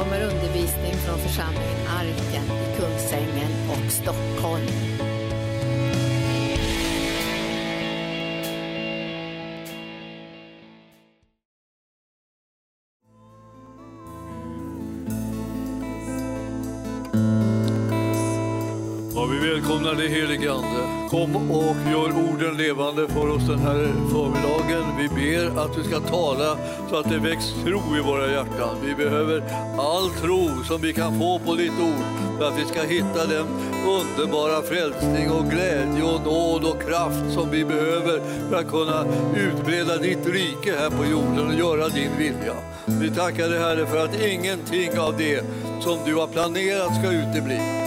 kommer undervisning från församlingen Arken i Kungsängen och Stockholm. Ja, vi välkomnar dig helige Ande. Kom och gör orden levande för oss den här förmiddagen. Vi ber att du ska tala så att det väcks tro i våra hjärtan. Vi behöver all tro som vi kan få på ditt ord för att vi ska hitta den underbara frälsning och glädje och nåd och kraft som vi behöver för att kunna utbreda ditt rike här på jorden och göra din vilja. Vi tackar dig Herre för att ingenting av det som du har planerat ska utebli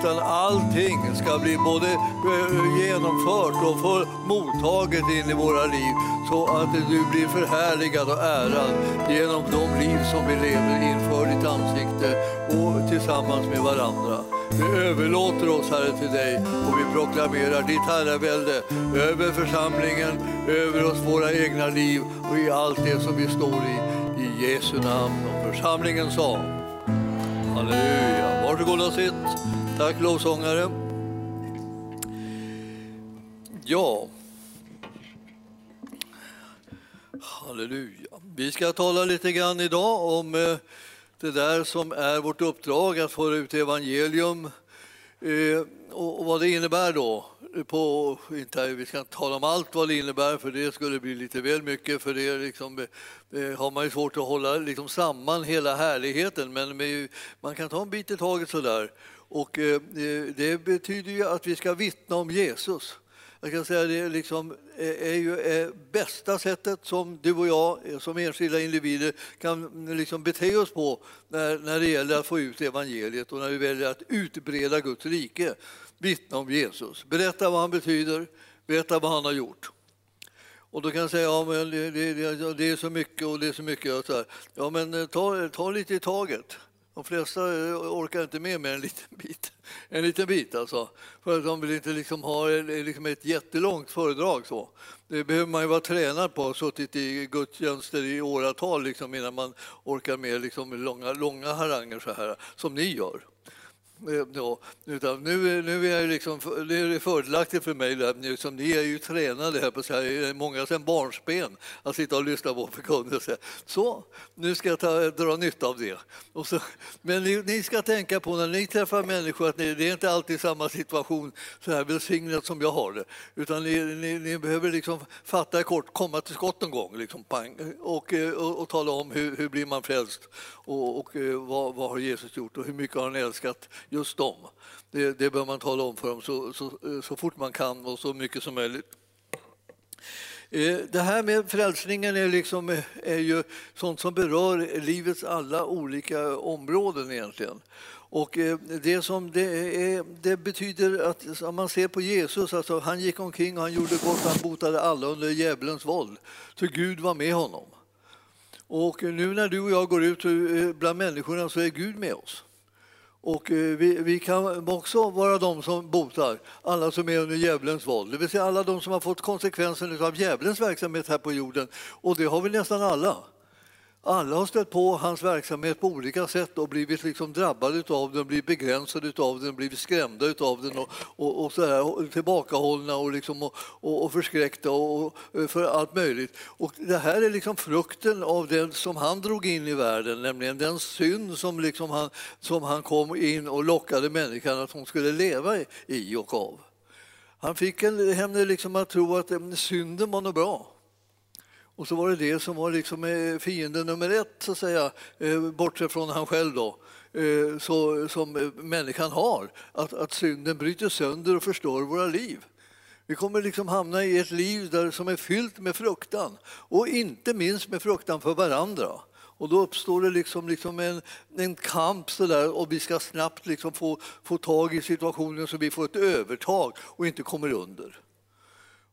utan allting ska bli både eh, genomfört och för mottaget in i våra liv så att du blir förhärligad och ärad genom de liv som vi lever inför ditt ansikte och tillsammans med varandra. Vi överlåter oss, Herre, till dig och vi proklamerar ditt herravälde över församlingen, över oss våra egna liv och i allt det som vi står i. I Jesu namn. Och församlingen sa Halleluja. Varsågod och sitt. Tack lovsångare. Ja. Halleluja. Vi ska tala lite grann idag om eh, det där som är vårt uppdrag att föra ut evangelium eh, och vad det innebär då. På, inte, vi ska inte tala om allt vad det innebär för det skulle bli lite väl mycket för det liksom, eh, har man ju svårt att hålla liksom, samman hela härligheten men med, man kan ta en bit i taget sådär. Och eh, eh, det betyder ju att vi ska vittna om Jesus. Jag kan säga det liksom eh, är ju bästa sättet som du och jag som enskilda individer kan mm, liksom bete oss på när, när det gäller att få ut evangeliet och när vi väljer att utbreda Guds rike. Vittna om Jesus, berätta vad han betyder, berätta vad han har gjort. Och då kan jag säga ja, men det, det, det är så mycket och det är så mycket. Och så här. Ja, men ta, ta lite i taget. De flesta eh, orkar inte med mer än en liten bit. En liten bit alltså. För att de vill inte liksom ha eh, liksom ett jättelångt föredrag. Så. Det behöver man ju vara tränad på, suttit i gudstjänster i åratal liksom, innan man orkar med liksom, långa, långa haranger så här, som ni gör. Ja, utan nu, nu är liksom det, liksom, det är fördelaktigt för mig, där, liksom, ni är ju tränade här på så här, eh, många sedan barnsben att sitta och lyssna på förkunnelse. Så, nu ska jag ta, dra nytta av det. Och så, men ni, ni, ska tänka på när ni träffar människor att ni, det är inte alltid samma situation så här välsignat som jag har det. Utan ni, ni, ni behöver liksom fatta kort, komma till skott någon gång liksom, pang, och, eh, och, och, tala om hur, hur blir man frälst och, och eh, vad, vad har Jesus gjort och hur mycket har han älskat just dem. Det, det bör man tala om för dem så, så, så fort man kan och så mycket som möjligt. Eh, det här med frälsningen är, liksom, eh, är ju sånt som berör livets alla olika områden egentligen. Och eh, det, som det, är, det betyder att om man ser på Jesus, alltså han gick omkring och han gjorde gott, han botade alla under djävulens våld. Så Gud var med honom. Och nu när du och jag går ut bland människorna så är Gud med oss. Och eh, vi, vi, kan också vara de som botar alla som är under djävulens våld, det vill säga alla de som har fått konsekvensen av djävulens verksamhet här på jorden. Och det har vi nästan alla. Alla har stött på hans verksamhet på olika sätt och blivit liksom drabbade av den, blivit begränsade av den, blivit skrämda av den och, och, och så här, tillbakahållna och, liksom, och, och, och förskräckta och, eh, för allt möjligt. Och det här är liksom frukten av det som han drog in i världen, nämligen den synd som, liksom han, som han kom in och lockade människan att hon skulle leva i och av. Han fick henne liksom att tro att eh, synden var något bra. Och så var det det som var liksom eh, fiende fienden nummer ett, så att säga, eh, bortsett från han själv då, eh, så, som människan har. Att, att synden bryter sönder och förstör våra liv. Vi kommer liksom hamna i ett liv där, som är fyllt med fruktan och inte minst med fruktan för varandra. Och då uppstår det liksom, liksom en, en kamp så där, och vi ska snabbt liksom få, få tag i situationen så vi får ett övertag och inte kommer under.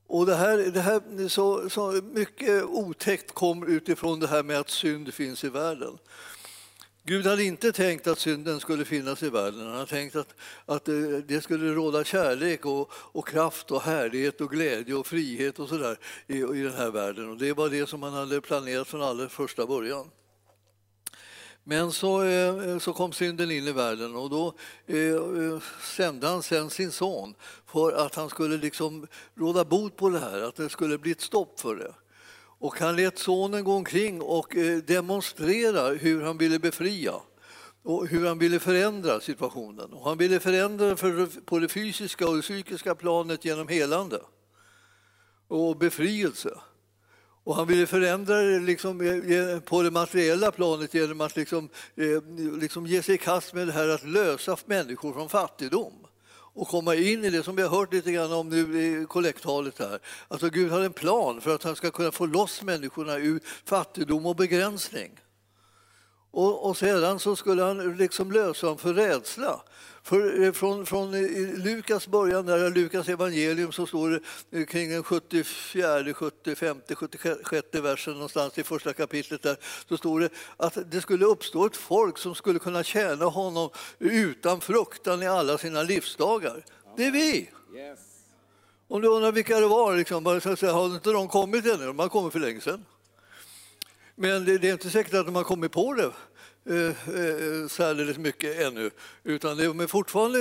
Och det här, det här så, så mycket otäckt kom utifrån det här med att synd finns i världen. Gud hade inte tänkt att synden skulle finnas i världen. Han hade tänkt att, att det skulle råda kärlek och, och kraft och härlighet och glädje och frihet och sådär i, i den här världen. Och det var det som han hade planerat från allra första början. Men så, eh, så kom synden in i världen och då eh, eh, sände han sen sin son för att han skulle liksom råda bot på det här, att det skulle bli ett stopp för det. Och han lät sonen gå omkring och eh, demonstrera hur han ville befria och hur han ville förändra situationen. Och han ville förändra för, på det fysiska och det psykiska planet genom helande och befrielse. Och han ville förändra det liksom eh, eh, på det materiella planet genom att liksom, eh, liksom ge sig i kast med det här att lösa människor från fattigdom och komma in i det som vi har hört lite grann om nu i kollekttalet här. Alltså Gud har en plan för att han ska kunna få loss människorna ur fattigdom och begränsning. Och, och sedan så skulle han liksom lösa dem för rädsla. För eh, från, från Lukas början, där Lukas evangelium, så står det kring den 74, 75, 76 versen någonstans i första kapitlet där, så står det att det skulle uppstå ett folk som skulle kunna tjäna honom utan fruktan i alla sina livsdagar. Det är vi! Om du undrar vilka det var, liksom, har inte de kommit ännu? De har kommit för länge sedan. Men det, är inte säkert att de har kommit på det eh, eh, Eh, eh, särdeles mycket ännu. Utan de är fortfarande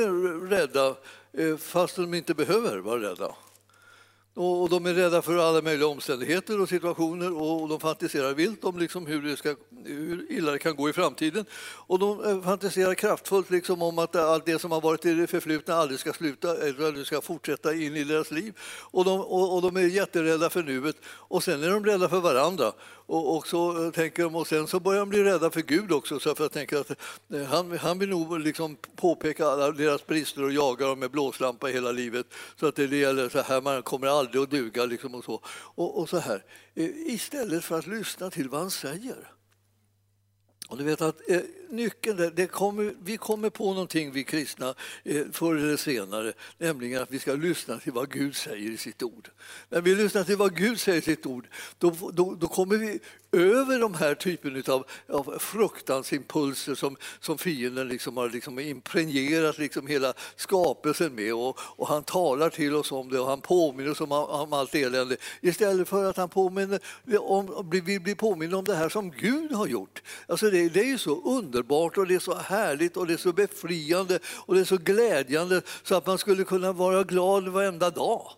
rädda eh, fast de inte behöver vara rädda. Och de är rädda för alla möjliga omständigheter och situationer och de fantiserar vilt om liksom hur, det ska, hur illa det kan gå i framtiden. Och de eh, fantiserar kraftfullt liksom om att allt det som har varit i det förflutna aldrig ska sluta eller aldrig ska fortsätta in i deras liv. Och de, och, och de är jätterädda för nuet och sen är de rädda för varandra. Och, och, så eh, tänker de, och sen så börjar de bli rädda för Gud också så för jag tänker att eh, han, han vill nog liksom påpeka alla deras brister och jaga dem med blåslampa hela livet. Så att det gäller så här, man kommer aldrig att duga. Liksom och så. Och, och så här. Eh, istället för att lyssna till vad han säger. Och du vet att eh, nyckeln där, det kommer, vi kommer på någonting vi kristna eh, förr eller senare, nämligen att vi ska lyssna till vad Gud säger i sitt ord. När vi lyssnar till vad Gud säger i sitt ord, då, då, då kommer vi över de här typen av, av fruktansimpulser som, som fienden liksom har liksom impregnerat liksom hela skapelsen med. Och, och, han talar till oss om det och han påminner oss om, om allt elände istället för att han påminner om, vi blir påminna om det här som Gud har gjort. Alltså det, det är så underbart och det är så härligt och det är så befriande och det är så glädjande så att man skulle kunna vara glad varenda dag.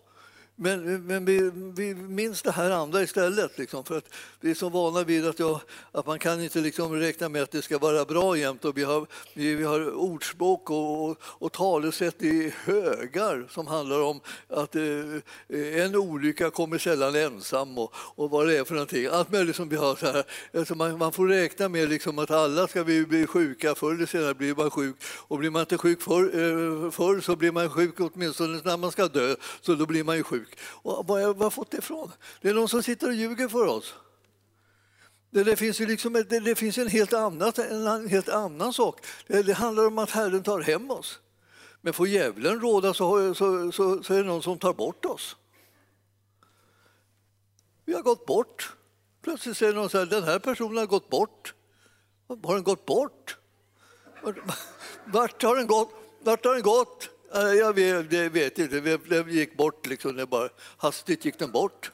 Men, men vi, vi minns det här andra istället. Liksom, för att vi är så vana vid att, jag, att man kan inte liksom räkna med att det ska vara bra jämt. Och vi, har, vi, vi har ordspråk och, och, och talesätt i högar som handlar om att eh, en olycka kommer sällan ensam och, och vad det är för någonting. Allt möjligt som vi har. Så här. Alltså man, man får räkna med liksom att alla ska vi bli sjuka. Förr eller senare blir man sjuk. Och blir man inte sjuk förr, eh, förr så blir man sjuk åtminstone när man ska dö. Så då blir man ju sjuk sjuk. Och var har jag fått det ifrån? Det är någon som sitter och ljuger för oss. Det, det finns ju liksom, det, det, finns en helt, annat, en helt annan sak. Det, det, handlar om att Herren tar hem oss. Men får djävulen råda så, så, så, så är det någon som tar bort oss. Vi har gått bort. Plötsligt säger någon så här, den här personen har gått bort. Har den gått bort? Vart har den gått? Vart har den gått? Jag vet, vet inte, den gick bort liksom, det bara, hastigt gick den bort.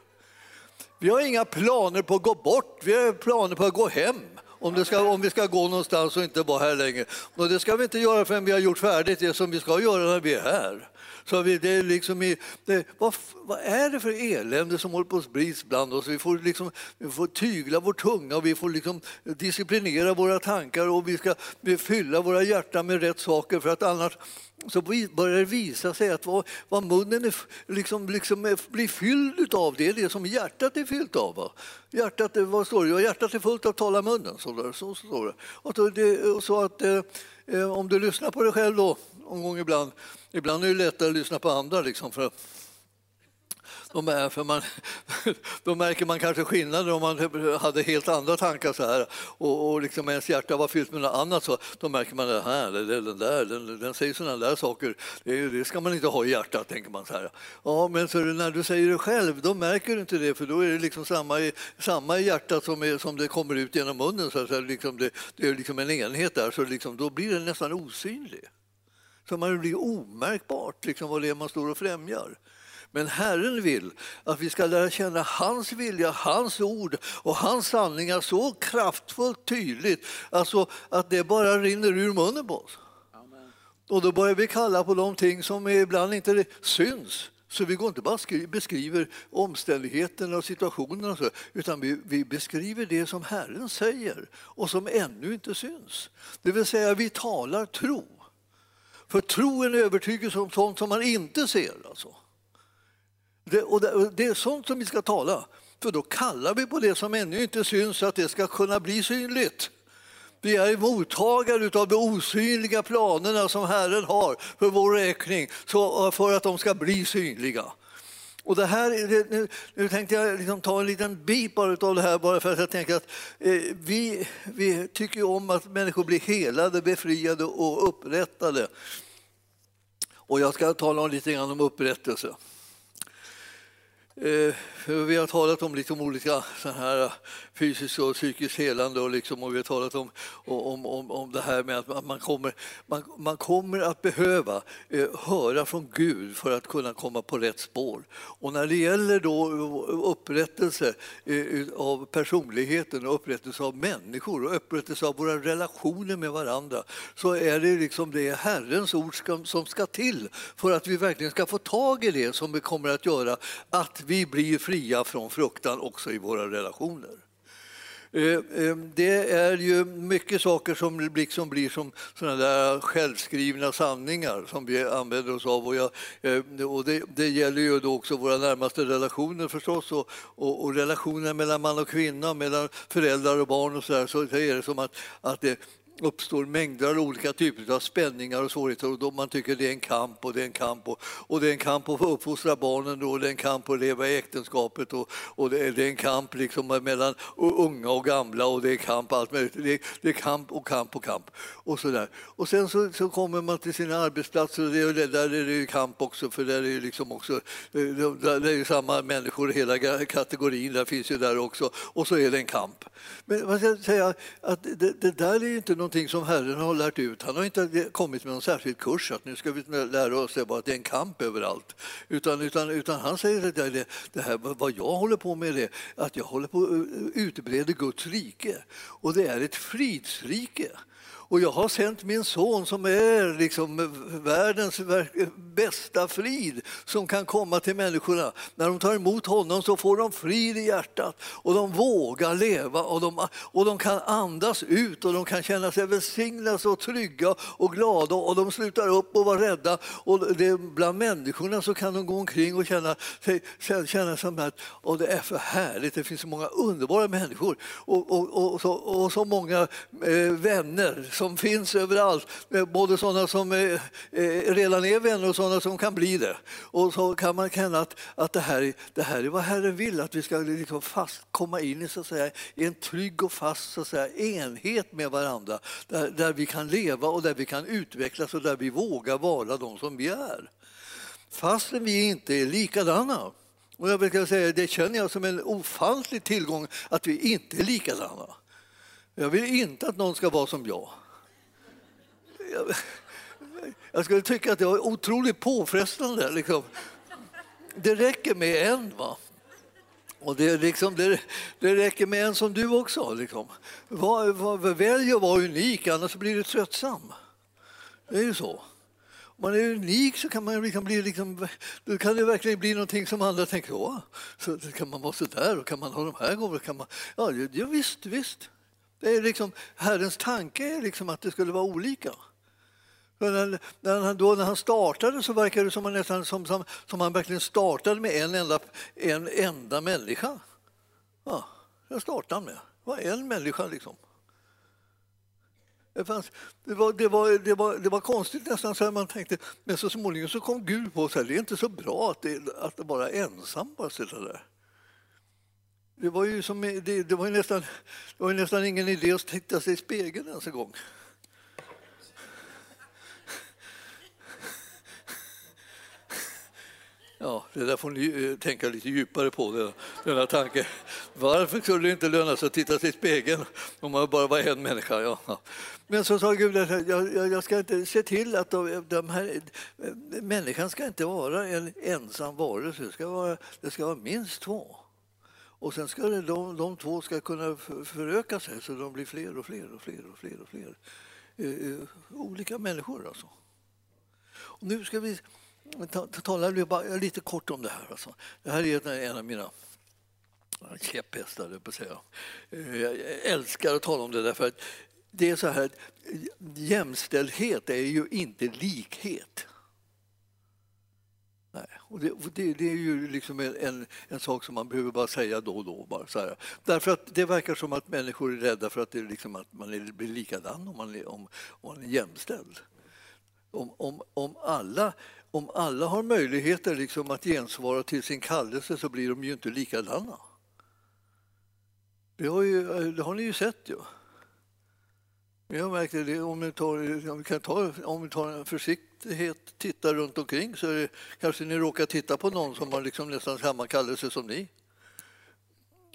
Vi har inga planer på att gå bort, vi har planer på att gå hem. Om, ska, om vi ska gå någonstans och inte vara här längre. Och det ska vi inte göra förrän vi har gjort färdigt det som vi ska göra när vi är här. Så vi, det är liksom i, det, vad, vad, är det för elände som håller på att sprids bland oss? Vi får, liksom, vi får tygla vår tunga och vi får liksom disciplinera våra tankar och vi ska fylla våra hjärtan med rätt saker för att annars så börjar det visa sig att vad, vad munnen är, liksom, liksom är, blir fylld av, det är det som hjärtat är fyllt av. Hjärtat, vad står det? Hjärtat är fullt av tala munnen, så, där, så står det. Och så, det, så att, eh, eh, om du lyssnar på dig själv då, någon gång ibland, ibland är det lättare att lyssna på andra. Liksom, för de är, för man, då märker man kanske skillnader om man hade helt andra tankar så här och, och liksom ens hjärta var fyllt med något annat så då märker man det här, den där, den, den säger sådana där saker. Det, det, ska man inte ha i hjärtat, tänker man så här. Ja, men så när du säger det själv, då märker du inte det för då är det liksom samma i, samma i hjärtat som, är, som det kommer ut genom munnen. Så, så liksom det, det, är liksom en enhet där, så liksom, då blir det nästan osynlig. Så man blir omärkbart liksom, vad det är man står och främjar. Men Herren vill att vi ska lära känna hans vilja, hans ord och hans sanningar så kraftfullt tydligt alltså att det bara rinner ur munnen på oss. Och då börjar vi kalla på de ting som ibland inte syns. Så vi går inte bara beskriver omständigheterna och situationerna, och så, utan vi, vi, beskriver det som Herren säger och som ännu inte syns. Det vill säga, vi talar tro. För tro är en övertygelse om sånt som man inte ser. Alltså. Det, och det, det är sånt som vi ska tala, för då kallar vi på det som ännu inte syns så att det ska kunna bli synligt. Vi är mottagare av de osynliga planerna som Herren har för vår räkning för att de ska bli synliga. Och det här, nu, nu tänkte jag liksom ta en liten bit av det här bara för att jag tänker att eh, vi, vi tycker om att människor blir helade, befriade och upprättade. Och jag ska tala lite grann om upprättelse. Eh, vi har talat om liksom olika här fysiskt och psykiskt helande och, liksom, och vi har talat om, om, om, om det här med att man kommer, man, man kommer att behöva eh, höra från Gud för att kunna komma på rätt spår. Och när det gäller då upprättelse eh, av personligheten och upprättelse av människor och upprättelse av våra relationer med varandra så är det liksom det Herrens ord ska, som ska till för att vi verkligen ska få tag i det som vi kommer att göra att vi blir fria från fruktan också i våra relationer. Eh, eh, det är ju mycket saker som liksom blir som såna där självskrivna sanningar som vi använder oss av. Och, jag, eh, och det, det, gäller ju då också våra närmaste relationer förstås och, och, och relationer mellan man och kvinna, mellan föräldrar och barn och så där. Så är det som att, att det, uppstår mängder av olika typer av spänningar och svårigheter och då man tycker det är en kamp och det är en kamp och, och det är en kamp att uppfostra barnen då, och det är en kamp att leva i äktenskapet och, och det, är, det är en kamp liksom mellan unga och gamla och det är kamp allt möjligt. Det är, det är kamp och kamp och kamp och så där. Och sen så, så kommer man till sina arbetsplatser och det, där är det ju kamp också för där är det liksom också eh, där är ju samma människor hela kategorin, där finns ju där också och så är det en kamp. Men man ska säga att det, det där är ju inte någonting som Herren har lärt ut. Han har inte kommit med någon särskild kurs att nu ska vi lära oss att det är en kamp överallt. Utan, utan, utan han säger att det, det här, vad jag håller på med är att jag håller på att utbreda Guds rike. Och det är ett fridsrike. Och jag har sänt min son som är liksom världens bästa frid som kan komma till människorna. När de tar emot honom så får de frid i hjärtat och de vågar leva och de, och de kan andas ut och de kan känna sig välsignade och trygga och glada och de slutar upp och vara rädda. Och det, bland människorna så kan de gå omkring och känna, känna som att och det är för härligt, det finns så många underbara människor och, och, och, och så, och så många eh, vänner som finns överallt. Eh, både sådana som är, eh, redan är vänner och sådana som kan bli det. Och så kan man känna att, att det, här, det här är vad Herren vill, att vi ska liksom fast komma in i, så att säga, i en trygg och fast så att säga, enhet med varandra. Där, där vi kan leva och där vi kan utvecklas och där vi vågar vara de som vi är. Fastän vi inte är likadana. Och jag brukar säga, det känner jag som en ofantlig tillgång att vi inte är likadana. Jag vill inte att någon ska vara som jag. Jag skulle tycka att det var otroligt påfrestande. Liksom. Det räcker med en. va? Och det, liksom, det, det räcker med en som du också. Liksom. Var, var, välj att vara unik, annars blir du tröttsam. Det är ju så. Om man är unik så kan, man liksom bli liksom, då kan det verkligen bli någonting som andra tänker, åh, så kan man vara så där och kan man ha de här gåvorna? Ja, ja, visst, visst. Det är liksom, Herrens tanke är liksom att det skulle vara olika. När, när, han, då, när han startade så verkade det som, nästan, som, som, som han verkligen startade med en enda, en enda människa. Ja, jag startade han med. Det var en människa liksom. Det, fanns, det, var, det, var, det, var, det var konstigt nästan, så man tänkte, men så småningom så kom Gud på att det är inte så bra att det, att det bara är ensam bara sitta där. Det var ju, som, det, det var nästan, det var nästan ingen idé att titta sig i spegeln ens en gång. Ja, det där får ni eh, tänka lite djupare på, denna tanke. Varför skulle det inte löna sig att titta sig i spegeln om man bara var en människa? Ja. Men så sa Gud att jag, jag, ska inte se till att de, de här, eh, människan ska inte vara en ensam varelse, det ska vara, det ska vara minst två. Och sen ska det, de, de två ska kunna föröka sig så de blir fler och fler och fler och fler och fler. Eh, olika människor alltså. Och nu ska vi tala lite kort om det här. Alltså. Det här är en av mina käpphästar, på att säga. Eh, jag älskar att tala om det därför att det är så här att jämställdhet är ju inte likhet. Nej, och det, det, det, är ju liksom en, en, sak som man behöver bara säga då och då. Bara så här. Därför att det verkar som att människor är rädda för att, det liksom att man blir likadan om man är, om, om man är jämställd. Om, om, om, alla, om alla har möjligheter liksom att gensvara till sin kallelse så blir de ju inte likadana. Det har, ju, det har ni ju sett. ju. Jag märkte det, om vi, tar, om vi kan ta, om vi tar en försiktighet, tittar runt omkring så det, kanske ni råkar titta på någon som har liksom nästan samma kallelse som ni.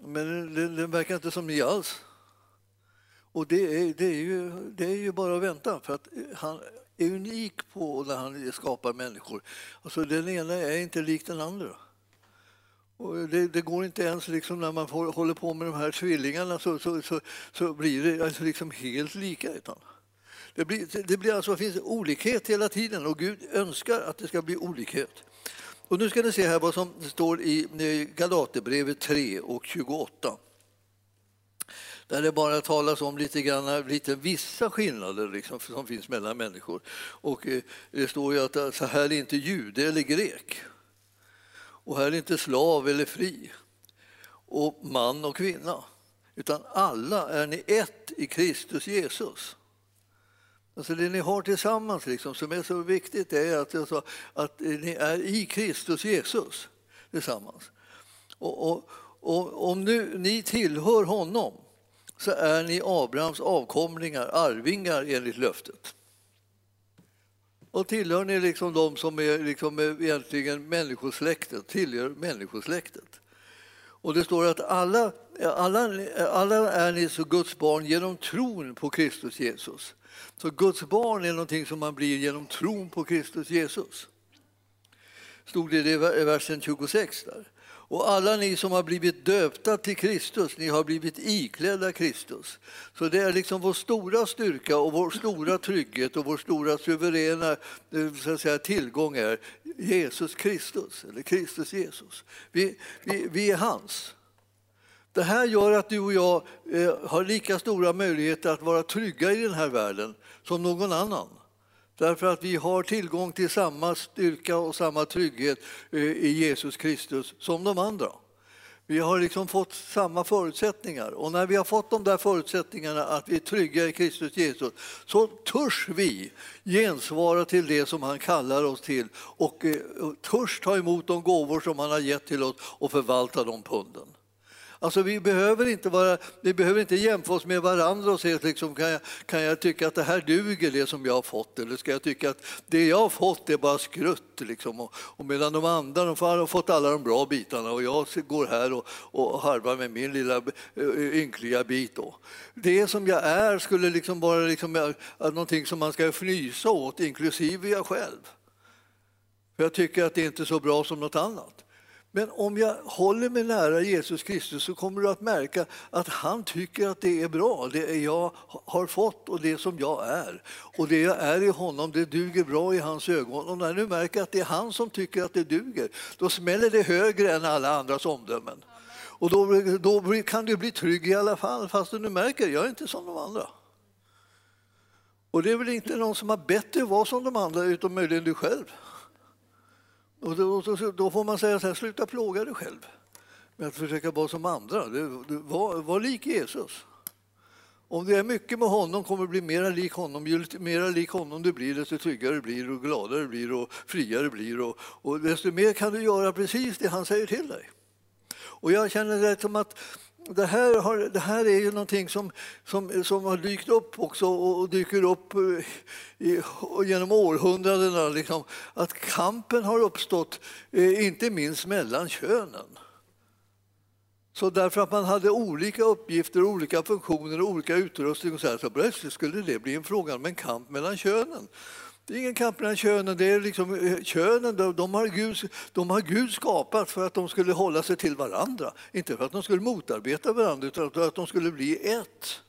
Men det, det verkar inte som ni alls. Och det är, det, är ju, det är ju bara att vänta, för att han är unik på när han skapar människor. Alltså den ena är inte lik den andra. Och det, det, går inte ens liksom när man får, håller på med de här tvillingarna så, så, så, så blir det alltså liksom helt lika. Utan det, blir, det, blir alltså, finns olikhet hela tiden och Gud önskar att det ska bli olikhet. Och nu ska ni se här vad som står i Galaterbrevet 3 och 28 där det bara talas om lite, grann, lite vissa skillnader liksom, som finns mellan människor. Och eh, det står ju att eh, så här är inte jude eller grek. Och här är inte slav eller fri. Och man och kvinna. Utan alla är ni ett i Kristus Jesus. Alltså det ni har tillsammans liksom, som är så viktigt är att, alltså, att ni är i Kristus Jesus tillsammans. Och, och, och om nu ni tillhör honom så är ni Abrahams avkomlingar, arvingar enligt löftet. Och tillhör ni liksom de som är liksom egentligen människosläktet, tillhör människosläktet. Och det står att alla, alla, alla är ni så Guds barn genom tron på Kristus Jesus. Så Guds barn är någonting som man blir genom tron på Kristus Jesus. Stod det i versen 26 där. Och alla ni som har blivit döpta till Kristus, ni har blivit iklädda Kristus. Så det är liksom vår stora styrka och vår stora trygghet och vår stora suveräna eh, så att säga, tillgång är Jesus Kristus, eller Kristus Jesus. Vi, vi, vi är hans. Det här gör att du och jag eh, har lika stora möjligheter att vara trygga i den här världen som någon annan. Därför att vi har tillgång till samma styrka och samma trygghet eh, i Jesus Kristus som de andra. Vi har liksom fått samma förutsättningar och när vi har fått de där förutsättningarna att vi är trygga i Kristus Jesus så törs vi gensvara till det som han kallar oss till och eh, törs ta emot de gåvor som han har gett till oss och förvalta de punden. Alltså vi, behöver inte vara, vi behöver inte jämföra oss med varandra och se liksom, kan, jag, kan jag tycka att det här duger, det som jag har fått, eller ska jag tycka att det jag har fått är bara skrutt? Liksom, och, och medan de andra de har fått alla de bra bitarna och jag går här och, och harvar med min lilla eh, ynkliga bit. Då. Det som jag är skulle liksom vara liksom, eh, eh, någonting som man ska fnysa åt, inklusive jag själv. För jag tycker att det är inte är så bra som något annat. Men om jag håller mig nära Jesus Kristus så kommer du att märka att han tycker att det är bra, det jag har fått och det som jag är. Och det jag är i honom, det duger bra i hans ögon. Och när du märker att det är han som tycker att det duger, då smäller det högre än alla andras omdömen. Och då, då kan du bli trygg i alla fall, fast du märker att jag är inte som de andra. Och det är väl inte någon som har bett att vara som de andra, utom möjligen du själv. Och då, då, då, får man säga så här, sluta plåga dig själv med att försöka vara som andra. Var, var lik Jesus. Om det är mycket med honom kommer du bli mer lik honom. Ju mer lik honom du blir, desto tryggare blir du, gladare blir och friare blir och, och desto mer kan du göra precis det han säger till dig. Och jag känner det som att det här, har, det här är ju någonting som, som, som har dykt upp också och dyker upp eh, i, genom århundradena. Liksom, att kampen har uppstått, eh, inte minst mellan könen. Så därför att man hade olika uppgifter, olika funktioner och olika utrustning och så, här, så plötsligt skulle det bli en fråga om en kamp mellan könen. Det är ingen kamp mellan könen. Det är liksom, eh, könen de, de, har Gud, de har Gud skapat för att de skulle hålla sig till varandra. Inte för att de skulle motarbeta varandra, utan för att de skulle bli ett.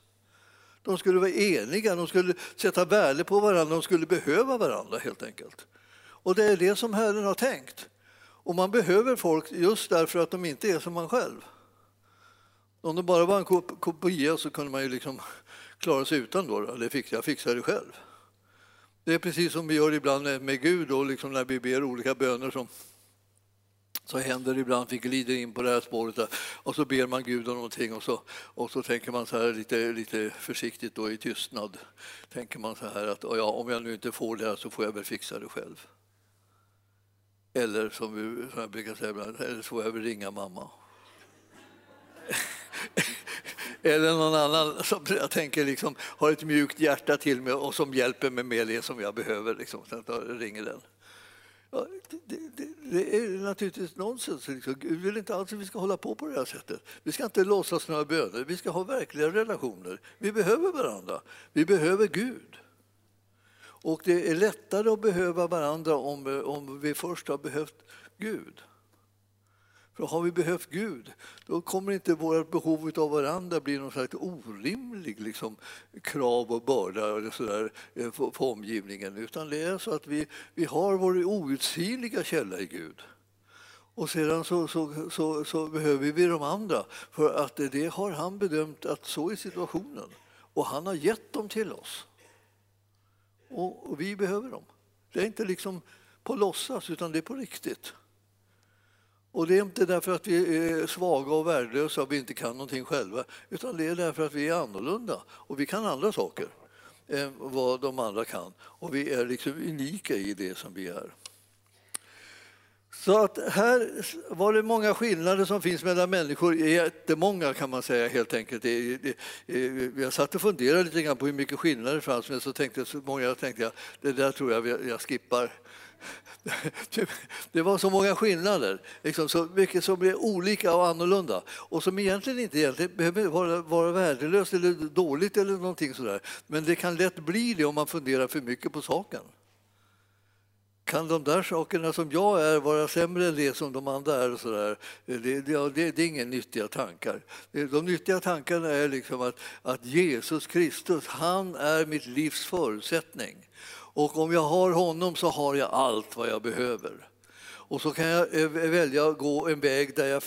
De skulle vara eniga, de skulle sätta värde på varandra, de skulle behöva varandra helt enkelt. Och det är det som Herren har tänkt. Och man behöver folk just därför att de inte är som man själv. Om det bara var en kopia så kunde man ju liksom klara sig utan. Då, då. jag fixar det själv. Det är precis som vi gör ibland med Gud och liksom när vi ber olika böner som så händer det ibland att vi glider in på det här spåret där, och så ber man Gud om någonting och så, och så tänker man så här lite, lite försiktigt då i tystnad. Tänker man så här att ja, om jag nu inte får det här så får jag väl fixa det själv. Eller som, vi, som jag brukar säga ibland, eller så får jag väl ringa mamma. eller någon annan som jag tänker liksom, har ett mjukt hjärta till mig och som hjälper mig med det som jag behöver. Liksom. Sen ringer den. Ja, det, det, det, är naturligtvis nonsens. Liksom. Gud vill inte alls att vi ska hålla på på det här sättet. Vi ska inte låtsas några böner. Vi ska ha verkliga relationer. Vi behöver varandra. Vi behöver Gud. Och det är lättare att behöva varandra om, om vi först har behövt Gud. För har vi behövt Gud, då kommer inte vårt behov av varandra bli någon slags orimlig liksom, krav och börda eller så där, eh, på, på omgivningen. Utan det är så att vi, vi har vår outsinliga källa i Gud. Och sedan så, så, så, så, behöver vi de andra, för att det har han bedömt att så är situationen. Och han har gett dem till oss. Och, och vi behöver dem. Det är inte liksom på låtsas, utan det är på riktigt. Och det är inte därför att vi är svaga och värdelösa och vi inte kan någonting själva, utan det är därför att vi är annorlunda och vi kan andra saker än vad de andra kan. Och vi är liksom unika i det som vi är. Så att här var det många skillnader som finns mellan människor, jättemånga kan man säga helt enkelt. Jag satt och funderade lite grann på hur mycket skillnader det fanns, men så tänkte så många tänkte jag, det där tror jag jag skippar. Det var så många skillnader, liksom, så mycket som blev olika och annorlunda och som egentligen inte egentligen behöver vara, vara värdelöst eller dåligt eller någonting sådär. Men det kan lätt bli det om man funderar för mycket på saken. Kan de där sakerna som jag är vara sämre än det som de andra är? Och så där? Det, det, det, det är inga nyttiga tankar. De nyttiga tankarna är liksom att, att Jesus Kristus, han är mitt livs förutsättning. Och om jag har honom så har jag allt vad jag behöver. Och så kan jag eh, välja att gå en väg där jag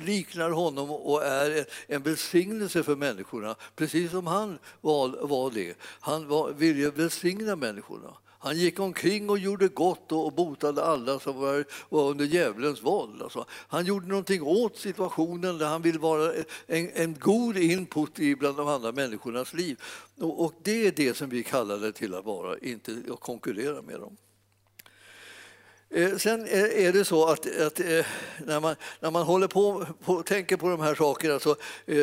liknar honom och är en välsignelse för människorna, precis som han var, var det. Han var, ville välsigna människorna. Han gick omkring och gjorde gott och botade alla som var, under djävulens våld. Alltså. Han gjorde någonting åt situationen där han ville vara en, en god input i bland de andra människornas liv. Och det är det som vi kallar det till att vara, inte att konkurrera med dem. Eh, sen eh, är det så att, att eh, när, man, när man håller på och tänker på de här sakerna så,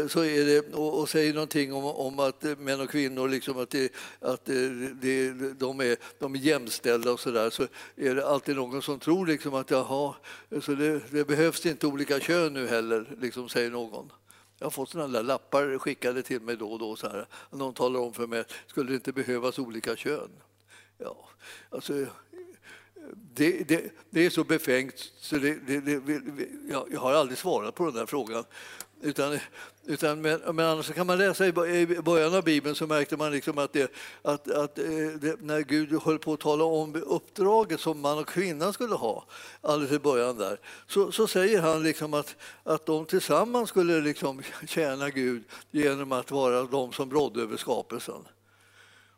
så är det, och, och säger någonting om, om att män och kvinnor liksom att, det, att det, de, är, de är jämställda och så där så är det alltid någon som tror liksom att jaha, så det, det behövs inte olika kön nu heller, liksom säger någon. Jag har fått sådana där lappar skickade till mig då och då. Så här. Någon talar om för mig att skulle det inte behövas olika kön? Ja, alltså, det, det, det, är så befängt så det, jag, jag har aldrig svarat på den där frågan. Utan, utan, men, men annars kan man läsa i början av Bibeln så märkte man liksom att, det, att, att eh, det, när Gud höll på att tala om uppdraget som man och kvinna skulle ha alldeles i början där så, så säger han liksom att, att de tillsammans skulle liksom tjäna Gud genom att vara de som rådde över skapelsen.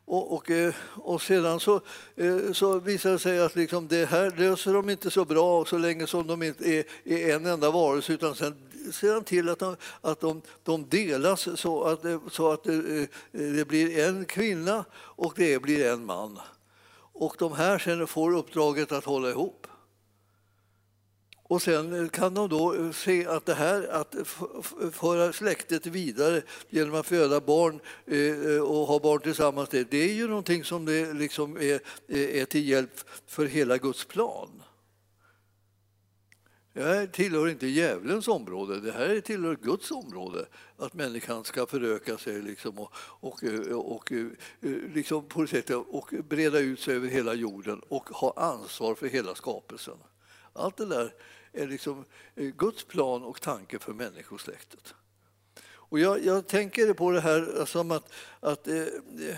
Och, och, eh, och, sedan så, eh, så visar det sig att liksom det här löser de inte så bra så länge som de inte är, är en enda varelse utan sen ser han till att de, att de, de delas så att, eh, så att det, det, blir en kvinna och det blir en man. Och de här sen får uppdraget att hålla ihop. Och sen eh, kan de då eh, se att det här att föra släktet vidare genom att föda barn eh, och ha barn tillsammans, det är ju någonting som det liksom är, är till hjälp för hela Guds plan. Det här tillhör inte djävulens område, det här tillhör Guds område. Att människan ska föröka sig liksom och, och, och, liksom på det sättet, och breda ut sig över hela jorden och ha ansvar för hela skapelsen. Allt det där är liksom eh, Guds plan och tanke för människosläktet. Och jag, jag tänker på det här eh, som att, att eh, eh,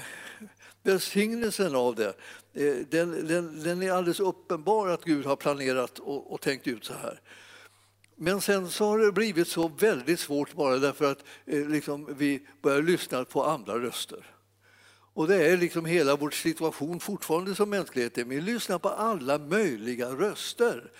välsignelsen av det, eh, den, den, den, är alldeles uppenbar att Gud har planerat och, och, tänkt ut så här. Men sen så har det blivit så väldigt svårt bara därför att eh, liksom, vi börjar lyssna på andra röster. Och det är liksom hela vår situation fortfarande som mänsklighet. Vi lyssnar på alla möjliga röster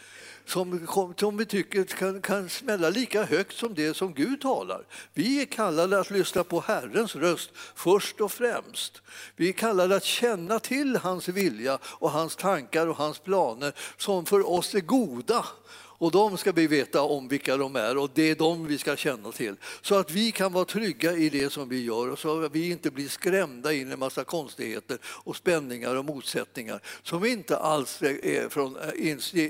som, som vi tycker kan, kan smälla lika högt som det som Gud talar. Vi är kallade att lyssna på Herrens röst först och främst. Vi är kallade att känna till hans vilja och hans tankar och hans planer som för oss är goda och de ska vi veta om vilka de är och det är de vi ska känna till. Så att vi kan vara trygga i det som vi gör och så att vi inte blir skrämda in i en massa konstigheter och spänningar och motsättningar som inte alls är från,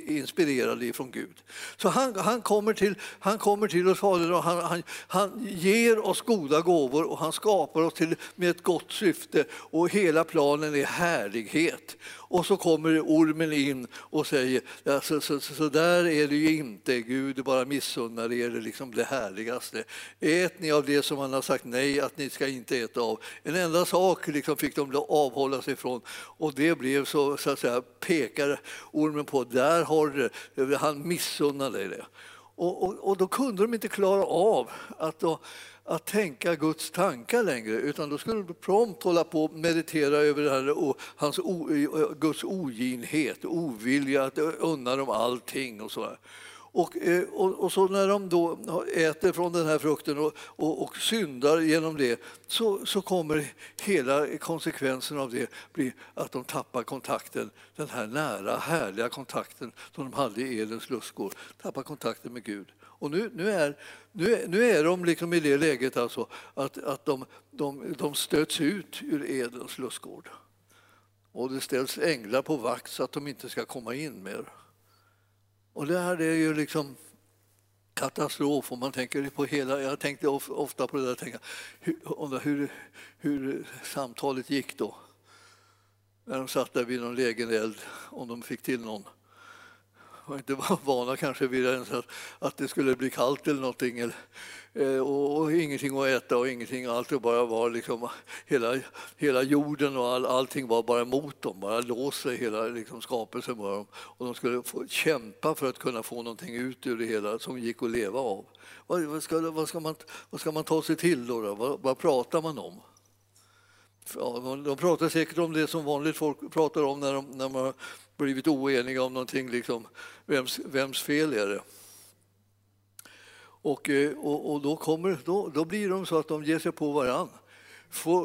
inspirerade från Gud. Så han, han, kommer, till, han kommer till oss Fader och han, han, han ger oss goda gåvor och han skapar oss till, med ett gott syfte och hela planen är härlighet. Och så kommer ormen in och säger ja, så, så, så, så där är det ju inte, Gud bara missunnar er det, liksom det härligaste. Ät ni av det som han har sagt nej att ni ska inte äta av. En enda sak liksom fick de avhålla sig från och det blev så, så att säga, pekar ormen på, där har du det, han missunnar dig det. Och, och, och, då kunde de inte klara av att då, att tänka Guds tankar längre utan då skulle de prompt hålla på och meditera över det här, och hans, Guds oginhet, ovilja att unna dem allting och så. Och, eh, och, och, så när de då äter från den här frukten och, och, och syndar genom det så, så kommer hela konsekvensen av det bli att de tappar kontakten, den här nära, härliga kontakten som de hade i Edens lustgård, tappar kontakten med Gud. Och nu, nu, är, nu, nu är de liksom i det läget alltså att, att de, de, de stöts ut ur Edens lustgård. Och det ställs änglar på vakt så att de inte ska komma in mer. Och det här är ju liksom katastrof om man tänker på hela... Jag tänkte ofta på det där, tänka, hur, hur, hur samtalet gick då. När de satt där vid någon lägen eld, om de fick till någon var inte vana kanske vid ens att, att det skulle bli kallt eller någonting. Eller, eh, och, och, ingenting att äta och ingenting. Allt bara var liksom, hela, hela jorden och all, allting var bara emot dem, bara låser sig, hela liksom, skapelsen var de. Och de skulle få kämpa för att kunna få någonting ut ur det hela som gick att leva av. Vad, vad, ska, vad, ska, man, vad ska man ta sig till då? då? Vad, vad pratar man om? de pratar säkert om det som vanligt folk pratar om när, de, när man blivit oeniga om någonting, liksom, vems, vems fel är det? Och, eh, och, och, då, kommer, då, då blir de så att de ger sig på varann.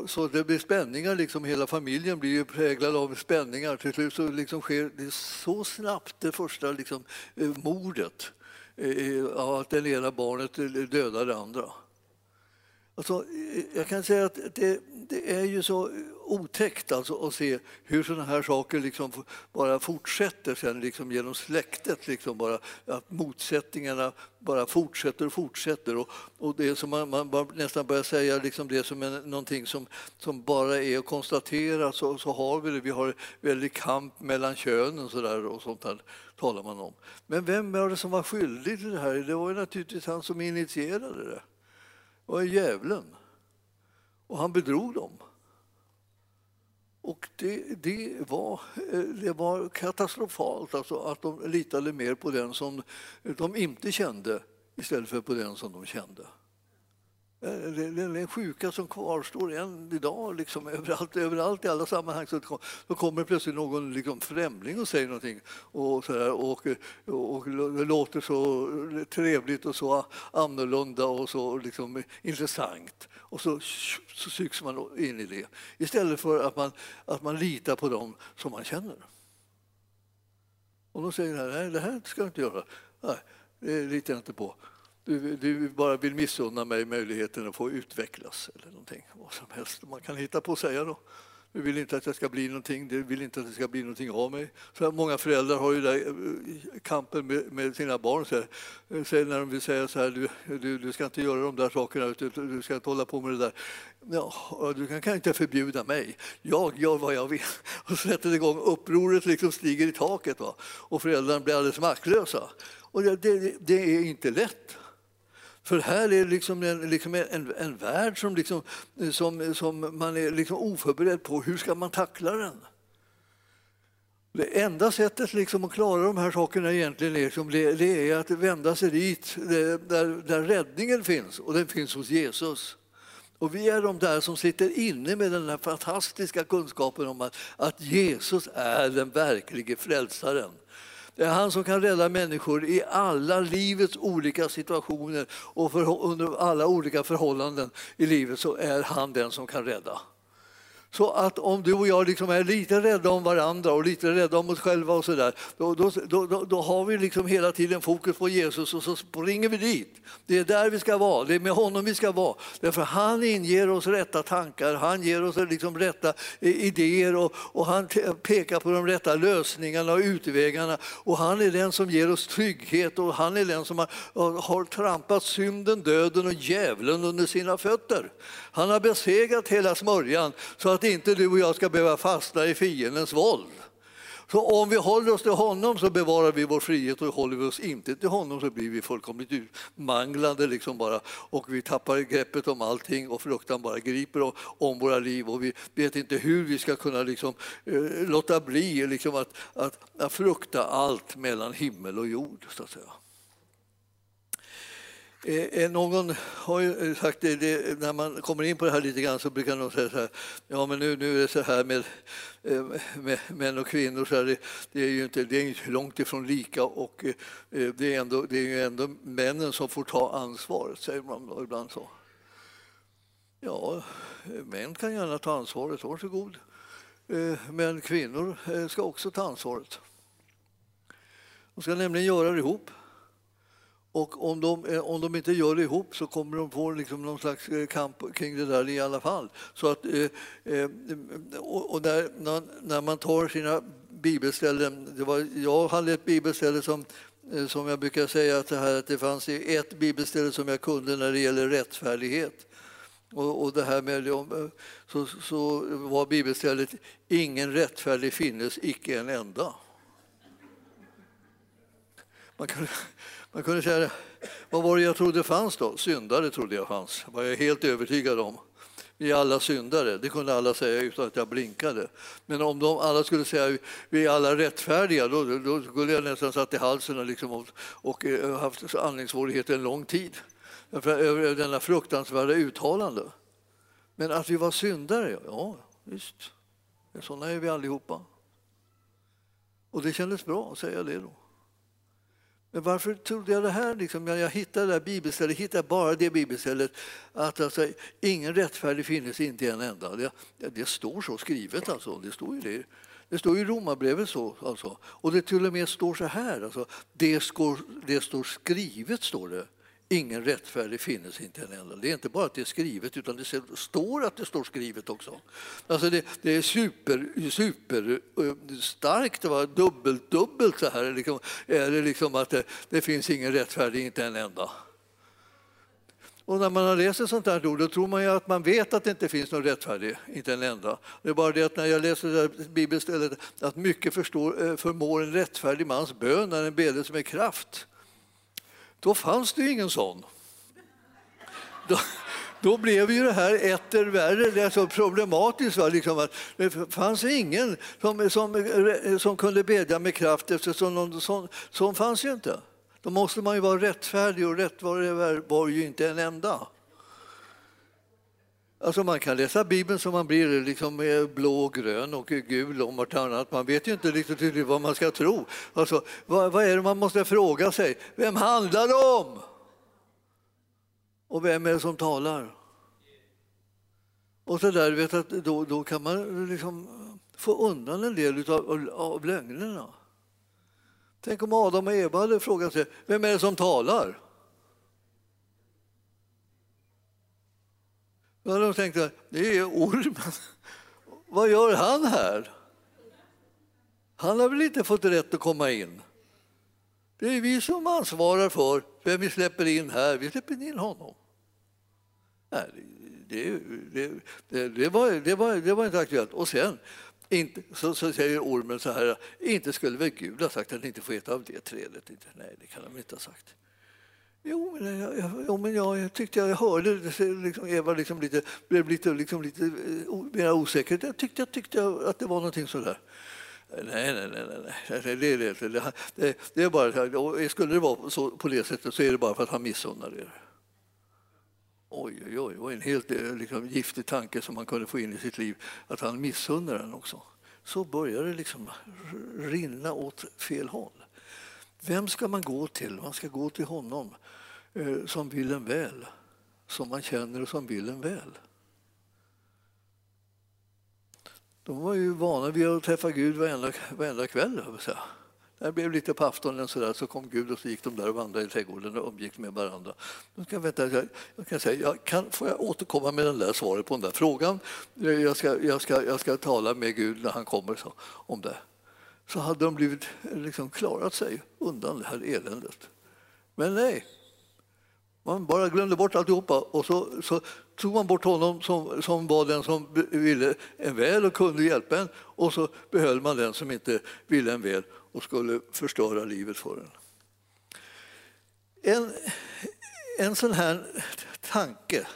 så det blir spänningar, liksom, hela familjen blir ju präglad av spänningar. Till slut så liksom sker det så snabbt det första liksom, eh, mordet, eh, eh att det ena barnet dödar det andra. Alltså, jag kan säga att det, det är ju så otäckt alltså att se hur sådana här saker liksom bara fortsätter sen liksom genom släktet. Liksom bara, att motsättningarna bara fortsätter och fortsätter. Och, och det som man, man nästan börjar säga liksom det som är någonting som, som bara är att konstatera så, så har vi det. Vi har väldigt kamp mellan könen så där, och sånt där talar man om. Men vem var det som var skyldig till det här? Det var ju naturligtvis han som initierade det och var djävulen. Och han bedrog dem. Och det, det, var, eh, det var katastrofalt alltså att de litade mer på den som de inte kände istället för på den som de kände. Eh, den är sjuka som kvarstår än idag, liksom, överallt, överallt i alla sammanhang. Så då kommer plötsligt någon liksom, främling och säger någonting och, så där, och, och, och det låter så trevligt och så annorlunda och så liksom, intressant. Och så, så sugs man in i det istället för att man, att man litar på dem som man känner. Och de säger nej, det här ska du inte göra. Nej, det litar jag inte på. Du, du bara vill missunna mig möjligheten att få utvecklas eller någonting. Vad som helst man kan hitta på att säga då. Du vill inte att jag ska bli någonting, du vill inte att det ska bli någonting av mig. Så många föräldrar har ju där eh, kampen med, med sina barn. Så här, eh, när de vill säga så här, du, du, du, ska inte göra de där sakerna, du, ska inte hålla på med det där. Ja, du kan, kan inte förbjuda mig, jag gör vad jag vill. Och så sätter det igång, upproret liksom stiger i taket va? och föräldrarna blir alldeles maktlösa. Och det, det, det är inte lätt. För här är liksom en, liksom en, en värld som, liksom, som, som man är liksom oförberedd på. Hur ska man tackla den? Det enda sättet liksom att klara de här sakerna egentligen är, liksom, det, det är att vända sig dit där, där räddningen finns, och den finns hos Jesus. Och vi är de där som sitter inne med den här fantastiska kunskapen om att, att Jesus är den verklige frälsaren. Det är han som kan rädda människor i alla livets olika situationer och för, under alla olika förhållanden i livet så är han den som kan rädda. Så att om du och jag liksom är lite rädda om varandra och lite rädda om oss själva och så där, då, då, då, då, har vi liksom hela tiden fokus på Jesus och så springer vi dit. Det är där vi ska vara, det är med honom vi ska vara. Därför han inger oss rätta tankar, han ger oss liksom rätta idéer och, och han pekar på de rätta lösningarna och utvägarna. Och han är den som ger oss trygghet och han är den som har, har trampat synden, döden och djävulen under sina fötter. Han har besegrat hela smörjan så att att inte du och jag ska behöva fastna i fiendens våld. Så om vi håller oss till honom så bevarar vi vår frihet och håller vi oss inte till honom så blir vi fullkomligt utmanglade liksom bara och vi tappar greppet om allting och fruktan bara griper om våra liv och vi vet inte hur vi ska kunna liksom, eh, låta bli liksom att, att, att frukta allt mellan himmel och jord. Så att säga. Eh, eh, någon har ju eh, sagt det, det, när man kommer in på det här lite grann så brukar någon säga så här, ja men nu, nu är det så här med, eh, med män och kvinnor, så här, det, det, är ju inte, det är långt ifrån lika och eh, eh, det är, ändå, det är ju ändå männen som får ta ansvaret, säger man ibland så. Ja, män kan gärna ta ansvaret, varsågod. Men kvinnor ska också ta ansvaret. De ska nämligen göra det ihop. Och om de, eh, om de inte gör det ihop så kommer de få liksom någon slags eh, kamp kring det där i alla fall. Så att, eh, och när, när man tar sina bibelställen, det var, jag hade ett bibelställe som som jag brukar säga att det, här, att det fanns ett bibelställe som jag kunde när det gäller rättfärdighet. Och, och det här med, så, så var bibelstället ingen rättfärdig finnes, icke en enda. Man kan, man kunde säga, vad var det jag trodde fanns då? Syndare trodde jag fanns, var jag helt övertygad om. Vi är alla syndare, det kunde alla säga utan att jag blinkade. Men om de alla skulle säga vi är alla rättfärdiga, då, då skulle jag nästan satt i halsen och, liksom, och, och och haft andningssvårigheter en lång tid. Över denna fruktansvärda uttalande. Men att vi var syndare, ja visst. Sådana är vi allihopa. Och det kändes bra att säga det då. Men varför trodde jag det här? Liksom, jag hittade det här bibelstället, hittade bara det bibelstället att alltså, ingen rättfärdig finnes inte en enda. Det, det står så skrivet alltså. Det står ju det. Det står i Romarbrevet så. Alltså. Och det till och med står så här. Alltså, det, skor, det står skrivet, står det. Ingen rättfärdig finnes inte en enda. Det är inte bara att det är skrivet, utan det står att det står skrivet också. Alltså det, det är super, super eh, starkt, va? dubbelt, dubbelt så här. Liksom, är det liksom att det, det finns ingen rättfärdig, inte en enda. Och när man har läst ett sånt här ord då tror man ju att man vet att det inte finns någon rättfärdig, inte en enda. Det är bara det att när jag läser det här bibelstället att mycket förstår, eh, förmår en rättfärdig mans bön när den bedes med kraft. Då fanns det ju ingen sån. Då, då blev ju det här etter värre, det är så problematiskt. Va? Liksom att det fanns ingen som, som, som kunde bedja med kraft eftersom någon sån, sån fanns ju inte. Då måste man ju vara rättfärdig och rätt var var ju inte en enda. Alltså man kan läsa Bibeln så man blir liksom blå, grön och gul om vartannat. Man vet ju inte riktigt vad man ska tro. Alltså, vad, vad är det man måste fråga sig? Vem handlar det om? Och vem är det som talar? Och så där, vet att då, då kan man liksom få undan en del av, av lögnerna. Tänk om Adam och Eva hade frågat sig, vem är det som talar? Då hade de tänkt, det är ormen. Vad gör han här? Han har väl inte fått rätt att komma in? Det är vi som ansvarar för vem vi släpper in här. Vi släpper in honom. Nej, det, det, det, det, var, det, var, det var inte aktuellt. Och sen inte, så, så, säger ormen så här, inte skulle väl Gud ha sagt att ni inte får äta av det trädet? Nej, det kan han inte ha sagt. Jo, men jag, jo, men jag, jag tyckte jag hörde liksom, Eva liksom lite, blev lite, liksom lite eh, mer osäker. Jag tyckte, jag tyckte att det var någonting sådär. Eh, nej, nej, nej. nej. Det, det, det, det, det är bara, skulle det vara så, på det sättet så är det bara för att han missunnar er. Oj, oj, oj, det var en helt eh, liksom, giftig tanke som man kunde få in i sitt liv, att han missunnar den också. Så börjar det liksom rinna åt fel håll. Vem ska man gå till? Man ska gå till honom eh, som vill en väl, som man känner och som vill en väl. De var ju vana vid att träffa Gud varenda, varenda kväll. Säga. Det blev lite på aftonen så, där, så kom Gud och så gick de där och vandrade i trädgården och umgicks med varandra. Jag kan, vänta, jag, jag kan säga, jag kan, får jag återkomma med den där svaret på den där frågan? Jag ska, jag ska, jag ska tala med Gud när han kommer så, om det. Så hade de blivit, liksom, klarat sig undan det här eländet. Men nej, man bara glömde bort alltihopa och så, så tog man bort honom som, som var den som ville en väl och kunde hjälpa en och så behöll man den som inte ville en väl och skulle förstöra livet för en. En, en sån här tanke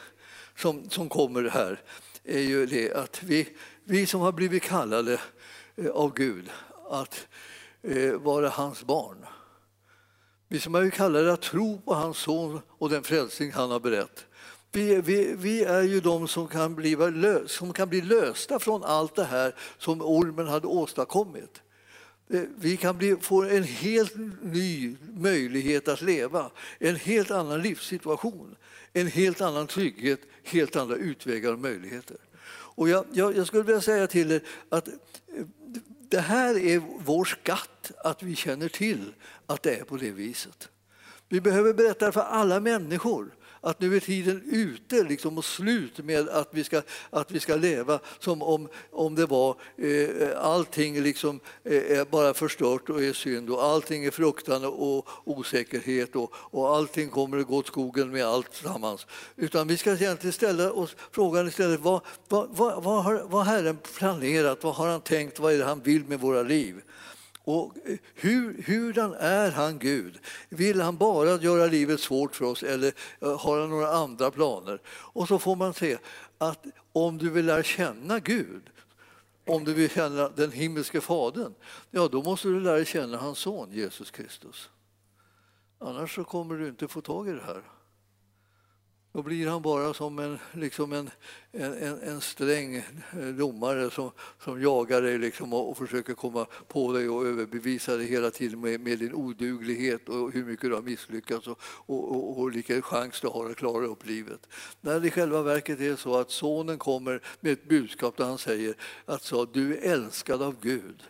som, som kommer här är ju det att vi, vi som har blivit kallade eh, av Gud att eh, vara hans barn vi som är kallade att tro på hans son och den frälsning han har berett. Vi, vi, vi, är ju de som kan, bli lös, som kan bli lösta från allt det här som ormen hade åstadkommit. Eh, vi kan bli, få en helt ny möjlighet att leva, en helt annan livssituation, en helt annan trygghet, helt andra utvägar och möjligheter. Och jag, jag, jag skulle vilja säga till er att eh, det här är vår skatt, att vi känner till att det är på det viset. Vi behöver berätta för alla människor att nu är tiden ute liksom, och slut med att vi ska, att vi ska leva som om, om det var eh, allting liksom, eh, är bara förstört och är synd och allting är fruktan och osäkerhet och, och allting kommer att gå åt skogen med allt sammans. Utan vi ska egentligen ställa oss frågan istället vad, vad, vad, vad, har, vad har Herren planerat, vad har han tänkt, vad är det han vill med våra liv? Och hur, hurdan är han Gud? Vill han bara göra livet svårt för oss eller eh, har han några andra planer? Och så får man se att om du vill lära känna Gud, om du vill känna den himmelske Fadern, ja då måste du lära känna hans son Jesus Kristus. Annars så kommer du inte få tag i det här. Då blir han bara som en, liksom en, en, en sträng eh, domare som, som jagar dig liksom och, och, försöker komma på dig och överbevisa dig hela tiden med, med din oduglighet och hur mycket du har misslyckats och, och, och, och vilken chans du har att klara upp livet. När det i själva verket är så att sonen kommer med ett budskap där han säger att så, du är älskad av Gud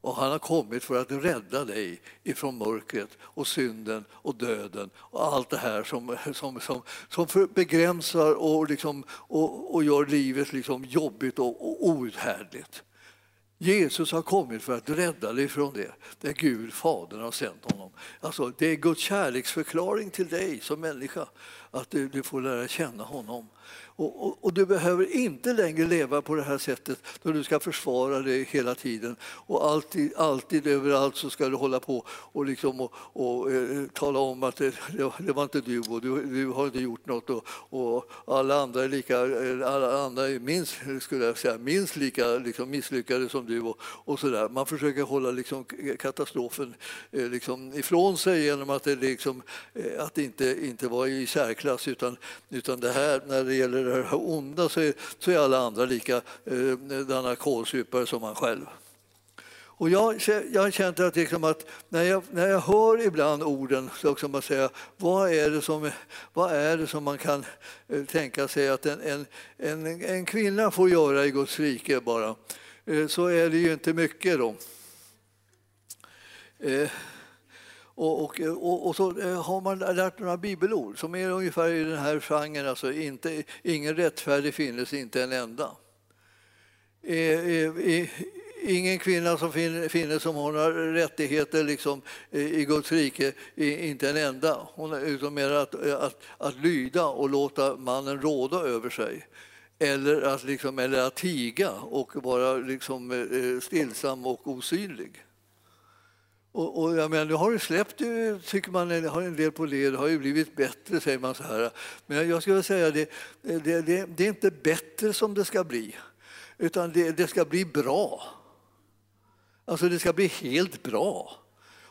och han har kommit för att rädda dig ifrån mörkret och synden och döden och allt det här som, som, som, som begränsar och, liksom, och, och gör livet liksom jobbigt och, och outhärdligt. Jesus har kommit för att rädda dig från det, där Gud, Fadern, har sänt honom. Alltså, det är Guds kärleksförklaring till dig som människa, att du, du får lära känna honom. Och, och, och, du behöver inte längre leva på det här sättet då du ska försvara dig hela tiden och alltid, alltid överallt så ska du hålla på och, liksom och, och eh, tala om att eh, det, det, var inte du och du, du har inte gjort något och, och, alla andra är lika, eh, alla andra är minst, skulle jag säga, minst lika liksom misslyckade som du och, och så där. Man försöker hålla liksom katastrofen eh, liksom ifrån sig genom att det, liksom, eh, att det inte, inte var i särklass utan, utan det här när det gäller det här onda så är, så är alla andra lika eh, kålsupare som man själv. Och jag, jag har känt att, liksom att när, jag, när jag hör ibland orden så kan man säga vad är det som, vad är det som man kan eh, tänka sig att en, en, en, en kvinna får göra i Guds rike bara, eh, så är det ju inte mycket då. Eh, och, och, och, och, så eh, har man lärt några bibelord som är ungefär i den här genren, alltså inte, ingen rättfärdig finnes, inte en enda. Eh, eh, ingen kvinna som finnes som har några rättigheter liksom, i Guds rike, inte en enda. Hon är utom mer att, att, att lyda och låta mannen råda över sig. Eller att, liksom, eller att tiga och vara liksom, stillsam och osynlig. Och, och jag menar, nu har det släppt, tycker man, har en del på led, det har ju blivit bättre, säger man så här. Men jag skulle säga det, det, det, det är inte bättre som det ska bli, utan det, det ska bli bra. Alltså det ska bli helt bra.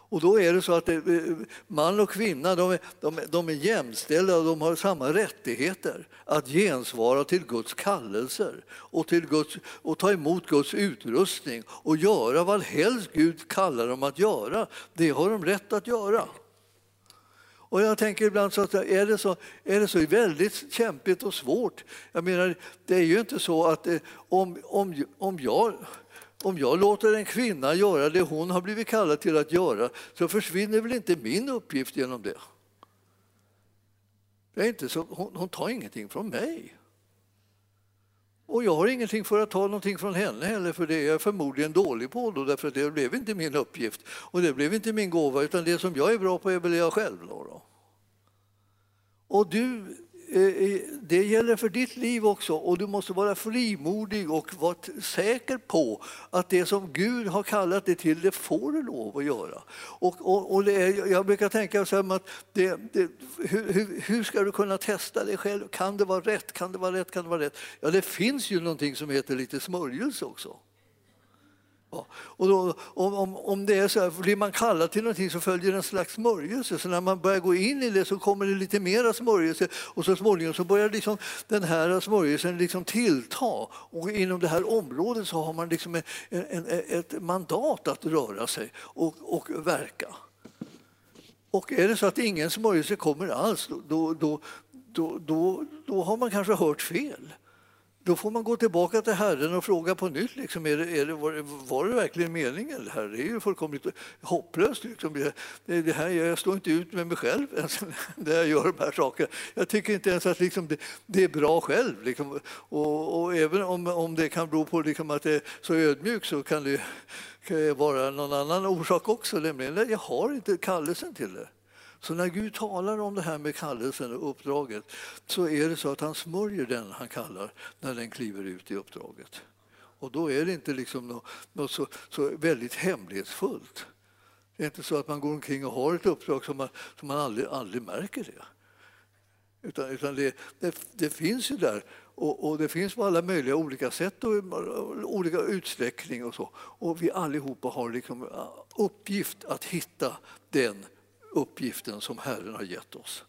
Och då är det så att eh, eh, man och kvinna de är, de, de är jämställda och de har samma rättigheter att gensvara till Guds kallelser och, till Guds, och ta emot Guds utrustning och göra vad helst Gud kallar dem att göra. Det har de rätt att göra. Och jag tänker ibland så att är det så, är det så väldigt kämpigt och svårt? Jag menar, det är ju inte så att eh, om, om, om jag om jag låter en kvinna göra det hon har blivit kallad till att göra så försvinner väl inte min uppgift genom det. det är inte så, hon, hon tar ingenting från mig. Och jag har ingenting för att ta någonting från henne heller, för det är jag förmodligen dålig på då, därför att det blev inte min uppgift och det blev inte min gåva, utan det som jag är bra på är väl jag själv. Då. Och du Eh, eh, det gäller för ditt liv också och du måste vara frimodig och vara säker på att det som Gud har kallat dig till, det får du lov att göra. Och, och, och är, jag brukar tänka så här att det, det, hur, hur, ska du kunna testa dig själv? Kan det vara rätt? Kan det vara rätt? Kan det vara rätt? Ja, det finns ju någonting som heter lite smörjelse också. Ja. Och då, om, om det är så här, blir man kallad till någonting så följer en slags smörjelse. Så när man börjar gå in i det så kommer det lite mera smörjelse och så småningom så börjar liksom den här smörjelsen liksom tillta. Och inom det här området så har man liksom en, en, ett mandat att röra sig och, och verka. Och är det så att ingen smörjelse kommer alls, då, då, då, då, då har man kanske hört fel. Då får man gå tillbaka till Herren och fråga på nytt. Liksom, är det, är det, var, det, var det verkligen meningen? Det, här? det är ju fullkomligt hopplöst. Liksom. Det, det, här, jag står inte ut med mig själv när jag gör de här sakerna. Jag tycker inte ens att liksom, det, är bra själv. Liksom. Och, och, även om, om det kan bero på liksom, att det är så ödmjuk så kan det, kan det vara någon annan orsak också. Nämligen, jag har inte kallelsen till det. Så när Gud talar om det här med kallelsen och uppdraget så är det så att han smörjer den han kallar när den kliver ut i uppdraget. Och då är det inte liksom något, något så, så, väldigt hemlighetsfullt. Det är inte så att man går omkring och har ett uppdrag som man, som man aldrig, aldrig märker det. Utan, utan det, det, det finns ju där och, och, det finns på alla möjliga olika sätt och olika utsträckning och så. Och vi allihopa har liksom äh, uppgift att hitta den uppgiften som Herren har gett oss